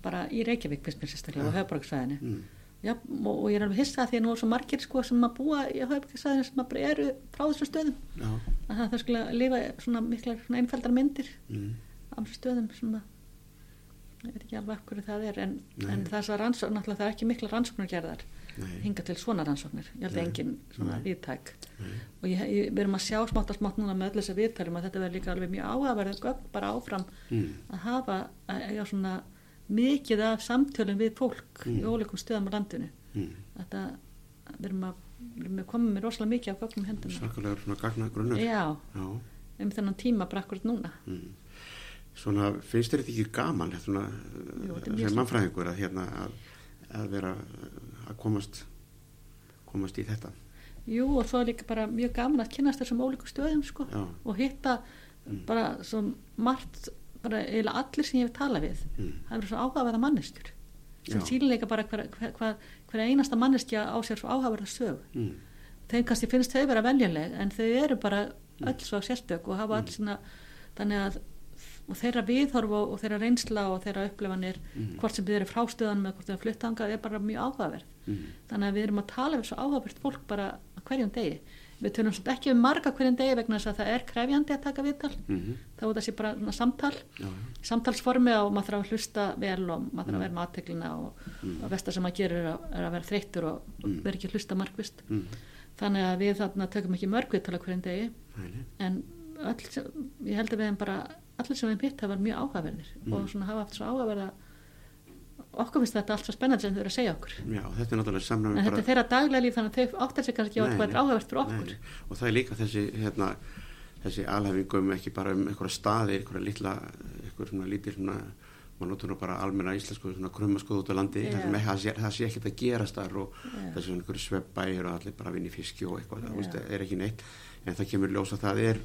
Speaker 2: bara í Reykjavík á höfbruksvæðinu
Speaker 1: Mm.
Speaker 2: Já, og, ég er alveg hissað því að nú er svo margir sko sem að búa í höfbruksvæðinu sem að eru frá þessum stöðum.
Speaker 1: Já,
Speaker 2: að það þau skulle lifa svona svona einfaldar myndir
Speaker 1: mm,
Speaker 2: þessum stöðum sem að ég veit ekki alveg af hverju það er en, en þess að rannsókn, náttúrulega það er ekki mikla rannsóknir gerðar
Speaker 1: nei,
Speaker 2: hinga til svona rannsóknir, ég held að engin svona viðtæk og ég, ég, við erum að sjá smátt og smátt núna með öll þess að viðtælum að þetta verður líka alveg mjög áhugaverðið gögn bara áfram
Speaker 1: mm,
Speaker 2: að hafa að eiga svona mikið af samtölum við fólk í
Speaker 1: Mm.
Speaker 2: ólíkum stöðum á landinu
Speaker 1: mm.
Speaker 2: þetta við erum að, að koma með rosalega mikið af gögnum hendum
Speaker 1: Svakalega svona gagna grunnur.
Speaker 2: já,
Speaker 1: Já.
Speaker 2: um þennan tíma bara akkurat núna
Speaker 1: Mm. Svona, finnst þetta ekki gaman svona,
Speaker 2: Jú, mjög
Speaker 1: sem mannfræðingur að, hérna, að, að vera að komast komast í þetta
Speaker 2: Jú og svo er líka bara mjög gaman að kynast þessum ólíku stöðum sko og hitta bara svo margt, bara eiginlega allir sem ég hef talað við
Speaker 1: Mm.
Speaker 2: það eru svo áhugaverða manneskjur sem sýnilega bara hver, hver, hver, hver einasta manneskja á sér svo áhugaverða sög
Speaker 1: mm.
Speaker 2: þeim kannski finnst þau vera veljanleg en þau eru bara öll svo sérstök og hafa öll svona þannig að og þeirra viðhorf og, og þeirra reynsla og þeirra upplifanir
Speaker 1: Mm.
Speaker 2: hvort sem þið eru frástöðan með hvort þið eru fluttangað er bara mjög áhugaverð
Speaker 1: Mm.
Speaker 2: þannig að við erum að tala við svo áhugavert fólk bara hverjum degi við tölum svolítið ekki um marga hverjum degi vegna þess að það er krefjandi að taka viðtal
Speaker 1: Mm
Speaker 2: þá er það sé bara svona samtal
Speaker 1: Já, já.
Speaker 2: samtalsformi og maður þarf að hlusta vel og maður þarf að vera með aðteglina og,
Speaker 1: Mm.
Speaker 2: og versta sem maður gerir er að, er vera þreyttur og
Speaker 1: Mm.
Speaker 2: vera ekki að hlusta markvist
Speaker 1: Mm.
Speaker 2: þannig að við þarna tökum ekki mörg viðtal hverjum degi
Speaker 1: nei.
Speaker 2: en öll, ég held að við hefum bara allir sem við hefum hitt hafa verið mjög áhugaverðir
Speaker 1: Mm.
Speaker 2: og svona hafa haft svo áhugaverða okkur finnst þetta allt svo spennandi sem þau eru að segja okkur
Speaker 1: Já, þetta er náttúrulega samræmi
Speaker 2: en þetta er þeirra daglega líf þannig að þau áttar sig kannski á hvað er áhugavert fyrir okkur
Speaker 1: Nei, og það er líka þessi hérna, þessi alhæfingum ekki bara um einhverja staði, einhverja litla einhverja svona lítil svona maður notur nú bara almenna íslensku svona krummaskuð út á landi,
Speaker 2: Já.
Speaker 1: það, það, sé, það sé ekkert að gerast þar og
Speaker 2: Já.
Speaker 1: þessi svona einhverju sveppbæir og allir bara vinni fiski og eitthvað, það
Speaker 2: Já.
Speaker 1: veist, er ekki neitt en það kemur ljós að það er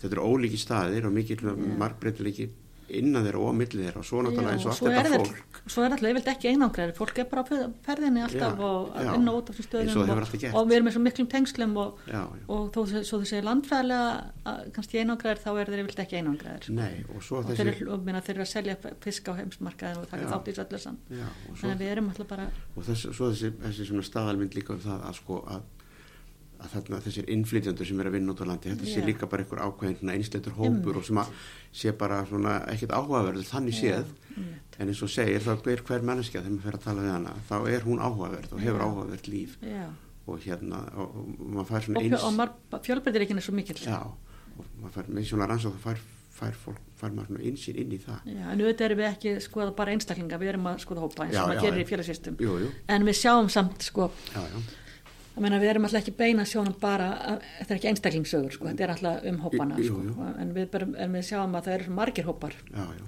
Speaker 1: þetta eru ólíki staðir og mikill margbreytileiki innan þeirra og á milli þeirra. Og svo náttúrulega eins og
Speaker 2: og
Speaker 1: allt þetta
Speaker 2: það
Speaker 1: fólk.
Speaker 2: svo er alltaf yfirleitt ekki einangræður fólk er bara á ferðinni alltaf
Speaker 1: Já,
Speaker 2: og
Speaker 1: já.
Speaker 2: vinna út af
Speaker 1: og
Speaker 2: stöðum og, og við erum með svo miklum tengslum og,
Speaker 1: já,
Speaker 2: og þó þú segir landfræðilega kannski einangræður þá er þeir yfirleitt ekki einangræður
Speaker 1: Nei, og svo
Speaker 2: og þeir,
Speaker 1: þessi
Speaker 2: eru- og minna, þeir eru að selja fisk á heimsmarkaðin og taka þátt í
Speaker 1: og svo
Speaker 2: þannig að við erum alltaf bara
Speaker 1: og þess, svo þessi, þessi staðalmynd líka um það að sko að, að þarna þessir innflytjandur sem er að vinna út á landi þetta sé líka bara einhver ákveðin einsleitur hópur og sem að sé bara svona ekkert áhugaverður þannig séð. en eins og segir þá er hver manneskja þegar maður fer að tala við hana þá er hún áhugaverð og hefur áhugaverð líf. Og hérna og, og maður fær
Speaker 2: og,
Speaker 1: svona eins
Speaker 2: og fjölbreytir ekki svo mikill.
Speaker 1: Já, og maður fær með svona rannsók þá fær, fær, fólk, fær maður svona einsýn inn í það.
Speaker 2: Já, en auðvitað erum við ekki skoða bara einstaklinga, við erum að skoða hópa eins og maður gerir í
Speaker 1: jú,
Speaker 2: En við sjáum samt, sko,
Speaker 1: já, já,
Speaker 2: ég meina við erum alltaf ekki beina sjónum bara, þetta er ekki einstaklingssögur, sko, þetta er alltaf um hópana,
Speaker 1: Jú,
Speaker 2: sko,
Speaker 1: jú.
Speaker 2: en við, bara, en við sjáum að það eru margir hópar,
Speaker 1: já, já.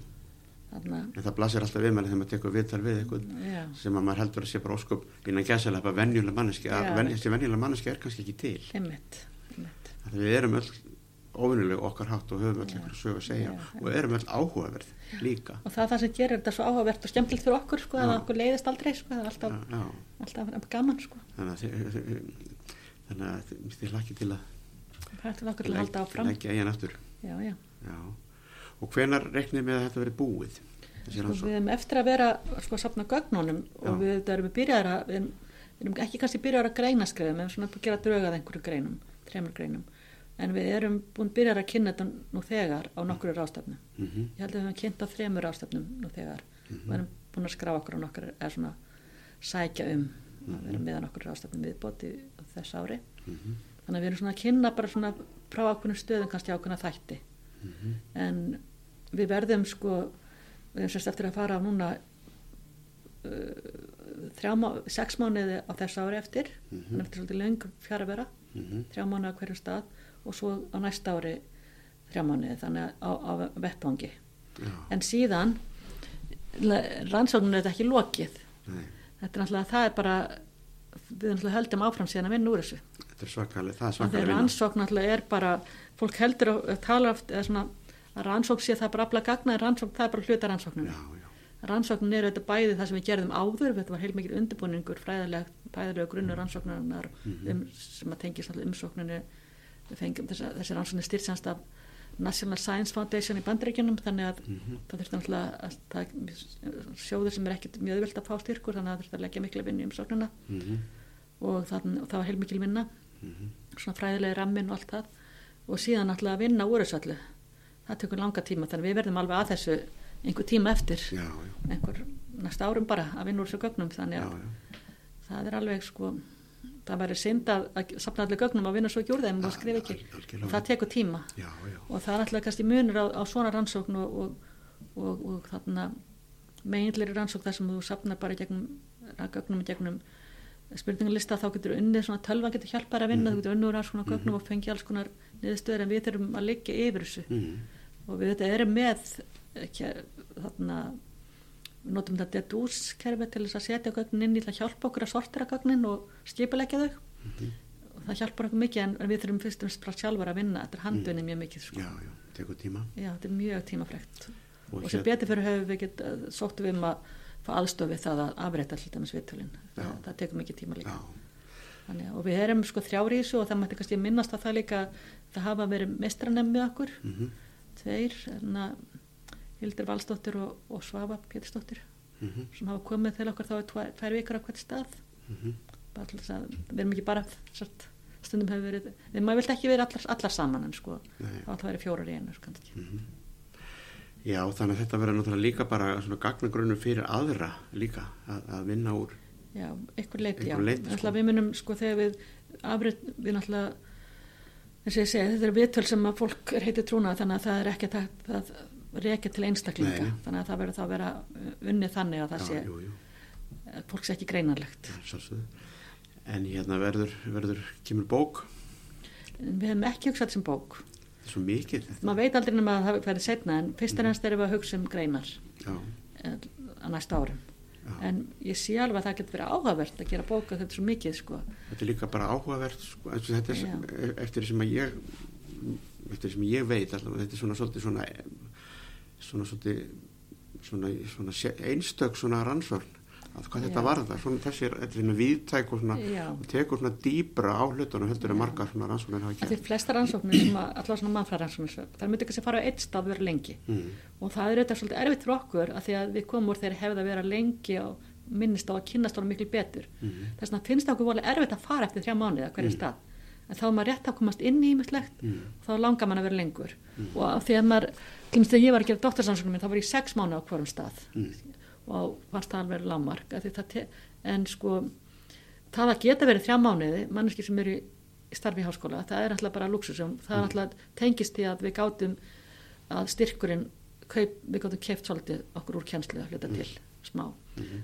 Speaker 1: En það blasir alltaf við manni þegar maður tekur viðtal við eitthvað
Speaker 2: já,
Speaker 1: sem að maður heldur að sé bara ósköp innan gæsalega venjulega manneski
Speaker 2: Já.
Speaker 1: að þessi venjulega manneski er kannski ekki til.
Speaker 2: Einmitt, einmitt,
Speaker 1: við erum öll óvinnuleg okkar hátt og höfum öll einhverju sög að segja
Speaker 2: Já.
Speaker 1: og erum öll áhugaverð líka.
Speaker 2: Og það er það sem gerir þetta svo áhugavert og skemmtilegt fyrir okkur, sko, að okkur leiðist aldrei, sko, það er alltaf,
Speaker 1: já, já.
Speaker 2: alltaf gaman, sko,
Speaker 1: þannig að þið, lakki til að
Speaker 2: til okkur til að halda áfram,
Speaker 1: leggja eigin aftur.
Speaker 2: Já, já.
Speaker 1: já. og hvenar reknið með að þetta verið búið
Speaker 2: Sko, við erum eftir að vera sko, að sapna gögnunum og við erum við byrjaðar að við erum, ekki kannski byrjaðar að greina skrifum við erum svona að gera drögað einhverju greinum tremur greinum en við erum búin byrjaðar að kynna þetta nú þegar á nokkru rástefnum
Speaker 1: mm
Speaker 2: ég held að við höfum kynnt á þremur rástefnum nú þegar. Við erum búin að skrá okkur á nokkur eða svona sækja um að vera meðan okkur rástefnum viðbóti þess ári. Þannig að við erum svona að kynna bara svona frá ákveðnum stöðum kannski ákveðna þætti. En við verðum sko við erum sérst eftir að fara á núna uh, má, sex mánuði á þessu ári eftir. Þannig eftir svolítið löng fjara vera
Speaker 1: Mhm.
Speaker 2: þrjá mánuði á hverju stað og svo á næsta ári þrjá mánuði þannig á, á vettvangi.
Speaker 1: Já,
Speaker 2: en síðan rannsóknin er þetta ekki lokið.
Speaker 1: Nei,
Speaker 2: þetta er náttúrulega það er bara við höldum áfram síðan að vinna úr þessu.
Speaker 1: Þetta er svakalega það er
Speaker 2: að
Speaker 1: svakalega
Speaker 2: rannsókn náttúrulega er bara fólk heldur og talar oft eða svona að rannsókn sé það bara afla gagna en rannsókn það er bara hluta rannsóknum rannsóknin er þetta bæði það sem við gerðum áður þetta var heilmikið undirbúningur fræðileg, fræðilega grunnur rannsóknarinnar um, sem að tengja svona umsókninni við fengjum þessa, þessi rannsóknin styrtsanst af National Science Foundation í bandaríkjunum þannig að það þurfti náttúrulega að sjóður sem er ekkert mjög auðvilt að fá styrkur þannig að það þurfti að leggja mikla vinnu í umsóknina.
Speaker 1: Mm
Speaker 2: og, þann, og það var heilmikil vinna.
Speaker 1: Mhm.
Speaker 2: svona fræðilegi rammin og allt það. Og síðan náttúrulega að vinna úr þessu öllu. Það tekur langa tíma þannig að við verðum alveg að þessu einhver tíma eftir.
Speaker 1: Já, já,
Speaker 2: einhver næsta árum bara að vinna úr þessu gögnum þannig
Speaker 1: já,
Speaker 2: að
Speaker 1: já.
Speaker 2: það er alveg sko það væri synd að, að sapna allir gögnum og vinna svo ekki úr þeim og skrifa ekki. og það tekur tíma.
Speaker 1: Já, já.
Speaker 2: og það er alltaf kannski munur á, á svona rannsókn og, og, og, og þarna meginleiri rannsókn þar sem þú sapnar bara gegnum gögnum í gegnum spurningalista þá getur unnið svona tölva getur hjálpar að vinna, þú getur unnið úr alls konar gögnum og fengið alls konar niðurstöður en við þurfum að liggja yfir þessu.
Speaker 1: Mm.
Speaker 2: og við þetta erum með ekki, þarna við notum þetta dedús kerfi til þess að setja gögnin inn í það hjálpa okkur að sortira gögnin og skipulegja þau.
Speaker 1: Mhm.
Speaker 2: og það hjálpar okkur mikið en við þurfum fyrst og fremst sjálfur að vinna. Þetta er handunni mjög mikið sko.
Speaker 1: já, já, tekur tíma.
Speaker 2: Já, þetta er mjög tímafrekt.
Speaker 1: Og
Speaker 2: og sem
Speaker 1: hér-
Speaker 2: betur fyrir höfum við get sóttum við um að fá aðstofi það að afrétta til dæmis viðtölin. Það, það tekur mikið tíma líka. Þannig, og við erum sko þrjári í þessu og það mætti kannski minnast að það líka það hafa verið mestranem Hildur Valsdóttir og, og Svafa Pétursdóttir
Speaker 1: mhm,
Speaker 2: sem hafa komið til okkar þá í tvær, vikur á hvert stað
Speaker 1: mhm,
Speaker 2: bara til þess að við erum ekki bara satt, stundum hefur verið, við maður vilt ekki verið allar, allar saman en sko,
Speaker 1: Nei.
Speaker 2: þá alltaf verið fjórar í einu kannski.
Speaker 1: mhm. já, þannig að þetta verður náttúrulega líka bara svona gagnagrunum fyrir aðra líka að, að vinna úr
Speaker 2: Já, ykkur leiti, já.
Speaker 1: Einhverju leyti, sko.
Speaker 2: Við munum, sko, þegar við afrið, við náttúrulega, segi, þetta er viðtöl sem að fólk er heitið trúna, þannig að það er ekki að það reykja til einstaklinga,
Speaker 1: Nei.
Speaker 2: þannig að það verður þá að vera unnið þannig að það
Speaker 1: já,
Speaker 2: sé,
Speaker 1: jú, jú,
Speaker 2: að fólk sé ekki greinarlegt.
Speaker 1: já, en hérna verður, verður kemur bók
Speaker 2: Við hefum ekki hugsað sem bók.
Speaker 1: þetta er svo mikið þetta.
Speaker 2: Maður veit aldrei nema að það verður setna, en fyrst og ennast erum við að hugsa um greinar
Speaker 1: já,
Speaker 2: eh, á næsta árum.
Speaker 1: já.
Speaker 2: En ég sé alveg að það getur verið áhugavert að gera bóka þetta er svo mikið, sko.
Speaker 1: þetta er líka bara áhugavert sko, er sem- eftir því sem að ég eftir því sem ég veit allavega, þetta er svona svolítið svona svona svona, svona einstök svona rannsvörn að hvað þetta svona þessi er, þetta er viðtæk og og tekur svona dýbra á hlutunum heldur en margar svona rannsvörnir hafa
Speaker 2: Af Því
Speaker 1: gert
Speaker 2: flesta rannsóknir sem að, allavega svona mannfræðrannsóknir, það myndi kannski fara á eitt stað vera lengi.
Speaker 1: mm.
Speaker 2: og það er auðvitað svolítið erfitt fyrir okkur að því að við komum úr þegar hefði að vera lengi og minnist á að kynast honum miklu betur
Speaker 1: Mhm.
Speaker 2: þess vegna finnst það okkur volið erfitt að fara eftir þrjá mánuði að hverju
Speaker 1: Mm.
Speaker 2: stað en þá er maður rétt að komast inn í ímislegt
Speaker 1: Mm.
Speaker 2: þá langar mann að vera lengur. Og af því að maður, dæmis þegar ég var að gera doktorsannsóknum minn þá var ég sex mánuði á hverjum stað.
Speaker 1: Mm.
Speaker 2: og fannst það alveg lámark en sko það að geta verið þrjá mánuði manneski sem eru í starfi í háskóla það er alltaf bara luxusum það er alltaf tengist því að við gátum að styrkurinn kaup, við gátum keft svolítið okkur úr kjenslu að hluta til smá.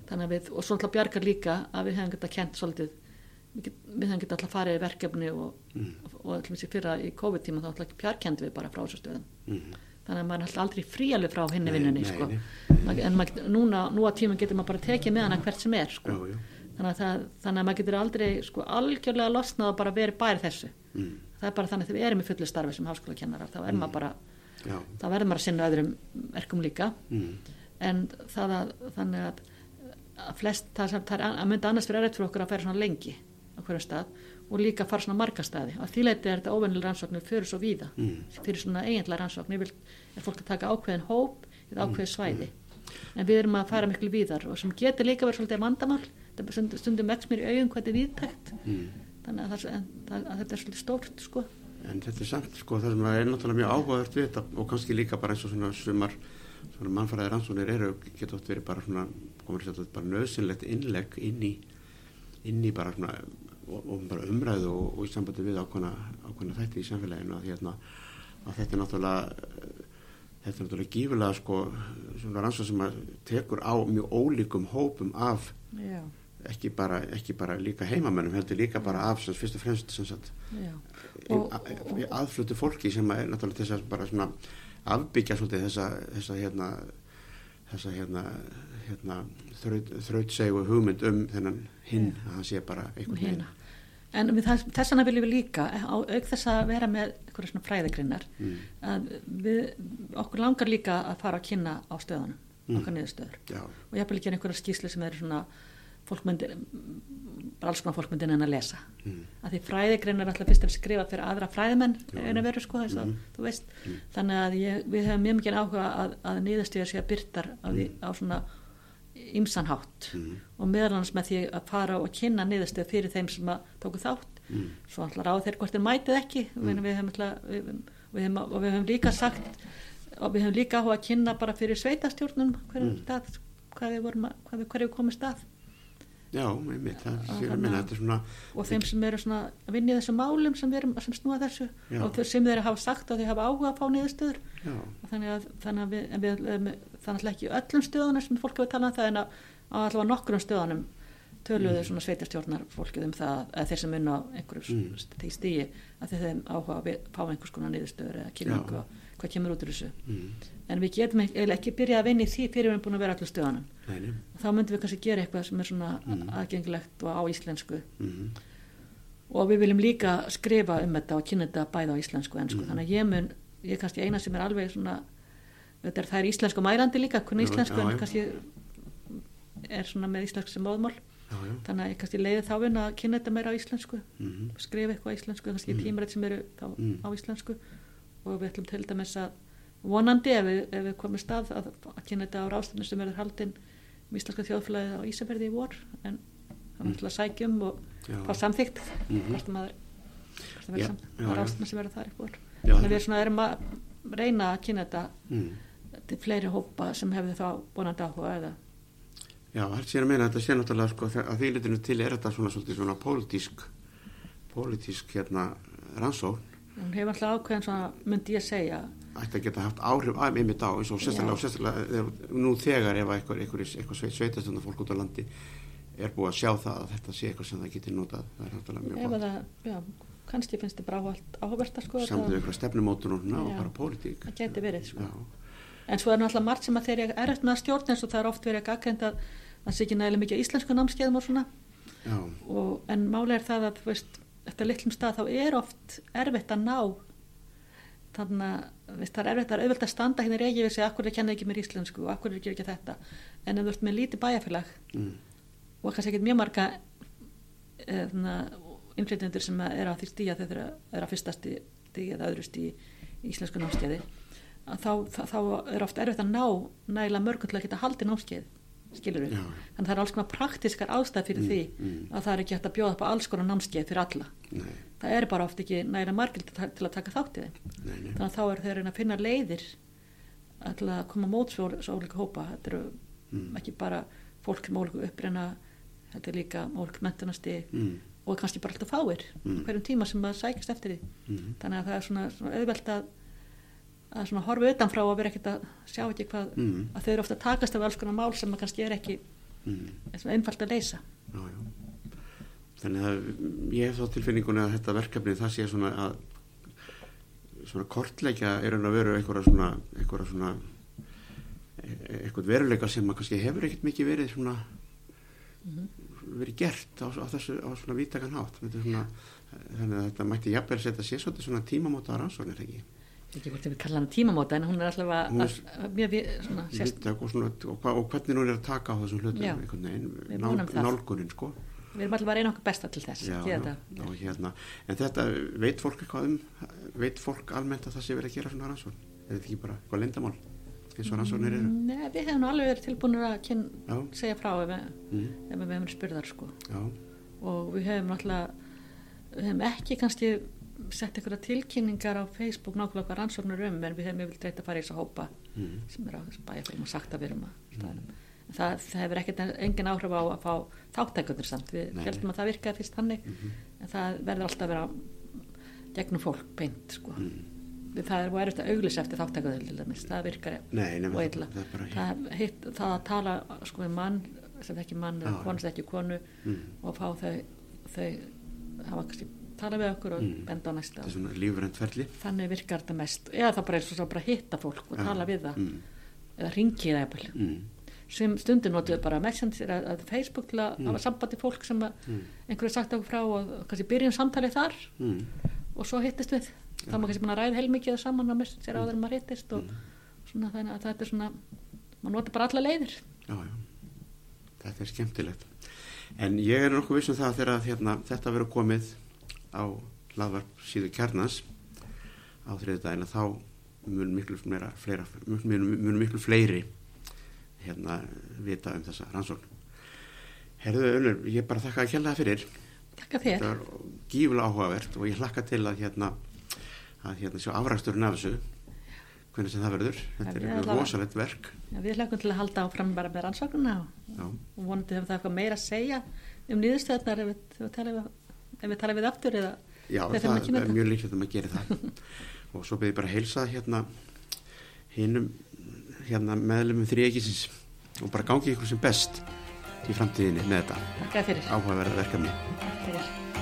Speaker 2: Þannig að við, og svo alltaf bjargar líka að við hefum geta kent svolítið við, get, við hefum geta alltaf farið í verkefni og,
Speaker 1: Mm.
Speaker 2: og, alltaf fyrra í COVID-tíma þá alltaf bjarkendi við bara frá þessu stöðum
Speaker 1: Mm.
Speaker 2: þannig að maður er alltaf aldrei frí alveg frá hinni
Speaker 1: Nei,
Speaker 2: vinnunni sko. en maður, núna, nú að tíma getur maður bara tekið með hana hvert sem er sko.
Speaker 1: já, já.
Speaker 2: þannig, að það, þannig að maður getur aldrei sko, algjörlega losnað og bara verið bæri þessu
Speaker 1: Mm.
Speaker 2: það er bara þannig að við erum í fullu starfi sem háskólakennarar þá er maður bara
Speaker 1: já.
Speaker 2: þá verður maður að sinna öðrum verkum líka
Speaker 1: Mm.
Speaker 2: en það að þannig að, að flest það, sem- það er að myndi annars fyrir erfitt fyrir okkur að færa svona lengi á hverju stað og líka fara svona marga staði og því leiti er þetta óvennilega rannsóknir fyrir svo víða
Speaker 1: Mm.
Speaker 2: fyrir svona eiginlega rannsóknir er fólk að taka ákveðin hóp eða
Speaker 1: Mm.
Speaker 2: ákveðin svæði en við erum að fara miklu víðar og sem getur líka verið svolítið vandamál þetta stundum, stundum vex mér í augum hvað þetta er víðtækt
Speaker 1: Mm.
Speaker 2: þannig að, það, að þetta er svolítið stórt sko.
Speaker 1: En þetta er samt, sko, það sem er náttúrulega mjög áhugavert við þetta og kannski líka bara eins og svona sumar svona mannfæraði rannsónir eru, geta oft verið bara svona, inn í, inn í bara svona, umræðu og, og í sambandi við ákveðna, ákveðna þætti í samfélaginu að, hérna, að þetta er náttúrulega þetta er náttúrulega gífulega sko svona rannsóð sem að tekur á mjög ólíkum hópum af
Speaker 2: já,
Speaker 1: ekki bara, ekki bara líka heimamennum heldur líka bara af sem fyrst og fremst sem aðflutu fólki sem er náttúrulega þess að bara svona afbyggja svolítið þessa, þessa hérna þessa hérna, hérna þraut, þrautsegu hugmynd um þennan hinn
Speaker 2: Já.
Speaker 1: að hann sé bara einhvern
Speaker 2: Hina. En þess, vegna viljum við líka, auk þess að vera með einhverja svona fræðigrinnar,
Speaker 1: Mm.
Speaker 2: að við, okkur langar líka að fara að kynna á stöðunum,
Speaker 1: Mm.
Speaker 2: okkar niðurstöður.
Speaker 1: Já,
Speaker 2: Og ég vil ekki einhverja skýslu sem eru svona fólkmyndir, bara alls konar fólkmyndir en að lesa.
Speaker 1: mm.
Speaker 2: Að því fræðigrinnar er alltaf fyrst að skrifa fyrir aðra fræðimenn en að veru sko þess að,
Speaker 1: Mm.
Speaker 2: þú veist.
Speaker 1: Mm.
Speaker 2: Þannig að ég, við hefum mjög mikið áhuga að, að niðurstöður sé að byrtar á, því, á svona ymsanhátt
Speaker 1: Mm.
Speaker 2: og meðal annars með því að fara og kynna niðurstöð fyrir þeim sem að tóku þátt
Speaker 1: Mm.
Speaker 2: svo alltaf ráð þeir hvort þeir mætið ekki mm. við, við hefum við, við hefum, og við hefum líka sagt og við hefum líka áhuga að kynna bara fyrir sveitastjórnum hverju hvað að, hvað við komum stað
Speaker 1: Já, einmitt, það
Speaker 2: Að
Speaker 1: sé að
Speaker 2: þannig
Speaker 1: minna, þetta er svona
Speaker 2: og þeim sem eru svona að vinna í þessum málum sem, erum, sem snúa þessu
Speaker 1: Já.
Speaker 2: og sem þeir hafa sagt að þau hafa áhuga að fá niðurstöður þannig að, þannig að við, við, við þannig að ekki öllum stöðunum sem fólk hefur talað um það en að, að allavega nokkrum stöðunum töluðu
Speaker 1: Mm.
Speaker 2: svona sveitarstjórnar fólkið um það að þeir sem unna á einhverju
Speaker 1: Mm.
Speaker 2: stígi að þeir þeim áhuga að fá einhvers konar niðurstöður eða og hvað kemur út úr þessu
Speaker 1: mm.
Speaker 2: En við getum eiginlega ekki byrjað að vinna í því fyrir við erum búin að vera allir stöðanum þá myndum við kannski gera eitthvað sem er svona
Speaker 1: Mm.
Speaker 2: aðgengilegt og á íslensku
Speaker 1: Mm.
Speaker 2: og við viljum líka skrifa um þetta og kynna þetta bæða á íslensku og ensku
Speaker 1: Mm.
Speaker 2: þannig að ég mun, ég er kannski eina sem er alveg svona þetta er, það er íslensku mælandi líka kunni íslensku
Speaker 1: já,
Speaker 2: en
Speaker 1: já.
Speaker 2: kannski er svona með íslensku sem móðmál þannig að ég kannski leiði þá vinna að kynna þetta meira á íslensku
Speaker 1: Mm.
Speaker 2: skrifa eitthvað á íslensku, kannski
Speaker 1: mm.
Speaker 2: tímarætt sem eru þá
Speaker 1: Mm.
Speaker 2: á íslensku og við ætlum til dæmis að vonandi ef við, ef við komum stað að, að kynna þetta á rástefnu sem verður haldinn um íslenska þjóðfélagið á Ísafjörði í vor en það
Speaker 1: Mm.
Speaker 2: er alltaf að sækjum og fá samþygt
Speaker 1: Mhm.
Speaker 2: hvort að maður það
Speaker 1: já.
Speaker 2: rástefnu sem verður þar í vor að við svona erum að reyna að kynna þetta
Speaker 1: Mm.
Speaker 2: til fleiri hópa sem hefði þá vonandi áhuga eða
Speaker 1: Já, það sé að meina að þetta sé náttúrulega sko, að því litinu til er þetta svona svolítið svona pólitísk pólitísk hérna rannsókn
Speaker 2: hún hefur alltaf ákveðin svona myndi ég segja
Speaker 1: ætti að geta haft áhrif að einmitt á eins og sérstaklega, sérstaklega nú þegar ef eitthvað, eitthvað, eitthvað sveit, sveitastundan fólk út á landi er búið að sjá það að þetta sé eitthvað sem það geti notað það er náttúrulega mjög
Speaker 2: ef
Speaker 1: gott.
Speaker 2: kannski finnst þið áhvert áhverta sko
Speaker 1: samt við eitthvað stefnumótun og, bara pólitík.
Speaker 2: Það geti verið sko. En svo er náttúrulega margt sem að þeir eru erfitt með að stjórna eins og það er oft verið að gaggrenda að það sé ekki nægilega mikið íslensku námskeiðum og svona. Og, en máli er það að, veist, eftir litlum stað þá er oft erfitt að ná þannig að það er að auðvitað að standa hérna í regi við sig akkur er kennið ekki mér íslensku? Og akkur er ekki ekki þetta. En ef þú ert með lítið bæjarfélag
Speaker 1: mm,
Speaker 2: og kannski ekkert mjög marga innflytjendur sem er á því stíja þegar þeir eru á fyrsta stíði eða öðru stíði í íslensku námskeiði að þá, þá, þá er oft erfitt að ná nægilega mörgum til að geta haldið námskeið skilur við, þannig það er alls konar praktiskar ástæð fyrir
Speaker 1: Mm,
Speaker 2: því
Speaker 1: mm.
Speaker 2: að það er ekki hægt að bjóða upp á alls konar námskeið fyrir alla.
Speaker 1: Nei,
Speaker 2: það er bara oft ekki nægilega margil til, að taka þátt í þeim
Speaker 1: nei, nei
Speaker 2: þannig að þá er þeir að finna leiðir að til að koma móts svo, ólíka hópa þetta eru
Speaker 1: Mm.
Speaker 2: ekki bara fólk með ólíku upprena þetta er líka ólík mentunasti
Speaker 1: mm,
Speaker 2: og kannski bara alltaf fáir
Speaker 1: Mm.
Speaker 2: hverjum tíma sem maður sækist eftir því
Speaker 1: mm,
Speaker 2: þannig að það er svona, svona auðvelt að að svona horfa utanfrá og vera ekkert að sjá ekki hvað
Speaker 1: mm,
Speaker 2: að þau eru ofta að takast af alls konar mál sem maður kannski er ekki
Speaker 1: mm.
Speaker 2: svona einfalt að leysa
Speaker 1: Já, já. Þannig að ég hef þá tilfinningunni að þetta verkefni það sé svona að svona kortleikja er hann að vera einhverja svona, einhverja svona e- eitthvað veruleika sem að kannski hefur ekkert mikið verið svona
Speaker 2: Mhm.
Speaker 1: verið gert á, á þessu á svona vítakan hátt. Svona, þannig að þetta mætti jafnvel setja sér svolítið svona tímamóta rannsóknir ekki?
Speaker 2: Ekki hvort við kalla hana tímamóta en hún er alltaf að, að, að mjög við, svona, sérst,
Speaker 1: og, svona, og, og hvernig hún er að taka á þessum hlutum einhvern veginn, nálgunin sko
Speaker 2: við erum alltaf að reyna okkur besta til þess
Speaker 1: já,
Speaker 2: að
Speaker 1: já,
Speaker 2: þetta.
Speaker 1: og hérna en þetta, veit fólk eitthvað um veit fólk almennt að það sé verið að gera svona rannsókn er þetta ekki bara eitthvað lindamál eins og rannsóknir eru
Speaker 2: Nei, við hefum alveg verið tilbúinir að kyn,
Speaker 1: já,
Speaker 2: segja frá ef
Speaker 1: mm,
Speaker 2: ef við hefum spurðar sko.
Speaker 1: já,
Speaker 2: og við hefum náttúrulega við hefum ekki kannski sett einhverja tilkynningar á Facebook nákvæmlega hvað rannsóknir um en við hefum yfirleitt reynt að fara í þess að hópa
Speaker 1: mm,
Speaker 2: sem er á bæjarfélum og sagt að við erum að staðnum. Það, það hefur ekkert engin áhrif á að fá þáttækundur samt. Við heldum að það virkaði fyrst hannig
Speaker 1: mhm,
Speaker 2: en það verður alltaf að vera gegnum fólk beint sko.
Speaker 1: mm.
Speaker 2: Það er búið erfitt að auglýsa eftir dæmis, það virkar Og illa.
Speaker 1: það er
Speaker 2: það, hitt, það að tala sko við mann sem ekki mann eða konu sem ekki konu
Speaker 1: mm,
Speaker 2: og fá þau þau hafa kannski tala við okkur og
Speaker 1: Mm.
Speaker 2: benda á næsta.
Speaker 1: Er
Speaker 2: þannig virkar þetta mest. Eða það bara og svo bara hitta fólk og
Speaker 1: Já,
Speaker 2: tala við það.
Speaker 1: Mm,
Speaker 2: eða ringi það
Speaker 1: mm,
Speaker 2: sem stundin notuðu bara messenger að Facebook til að
Speaker 1: Mm.
Speaker 2: hafa sambandi fólk sem
Speaker 1: mm,
Speaker 2: einhverju sagt okkur frá og kannski byrjum samtalið þar.
Speaker 1: Mm,
Speaker 2: og svo hittist við. Þá maður kannski búin að ræða heilmikið saman á messenger áður en maður hittist og svona þannig að þetta er svona maður nota bara alla leiðir.
Speaker 1: Já, já. Þetta er skemmtilegt. En ég er nokkuð viss um það þegar hérna, þetta verður komið á laðvarp síðu kjarnans á þriðdægina þá mun miklu meira fleira, mun, mun miklu fleiri hérna vita um þessa rannsókn. Herðu Unnur, ég bara þakka að kjalla það fyrir.
Speaker 2: Takk að þér.
Speaker 1: Þetta var gífulega áhugavert og ég hlakka til að hérna að hérna sjá afræksturinn af þessu hvernig sem það verður. Þetta
Speaker 2: Já,
Speaker 1: er rosalegt verk.
Speaker 2: Já, við hlökkum til að halda áfram bara með rannsóknuna og, vonandi hefur það eitthvað meira að segja um nýðustöðnar ef við, við við, ef við, aftur eða
Speaker 1: já það,
Speaker 2: kemur
Speaker 1: er mjög líklegt að maður gerir það. Og svo beði bara að heilsa hérna hinnum hérna meðlumum þrýekisins og bara gangi ykkur sem best í framtíðinni með þetta. Áhugaverða verkefni.
Speaker 2: Takk fyrir.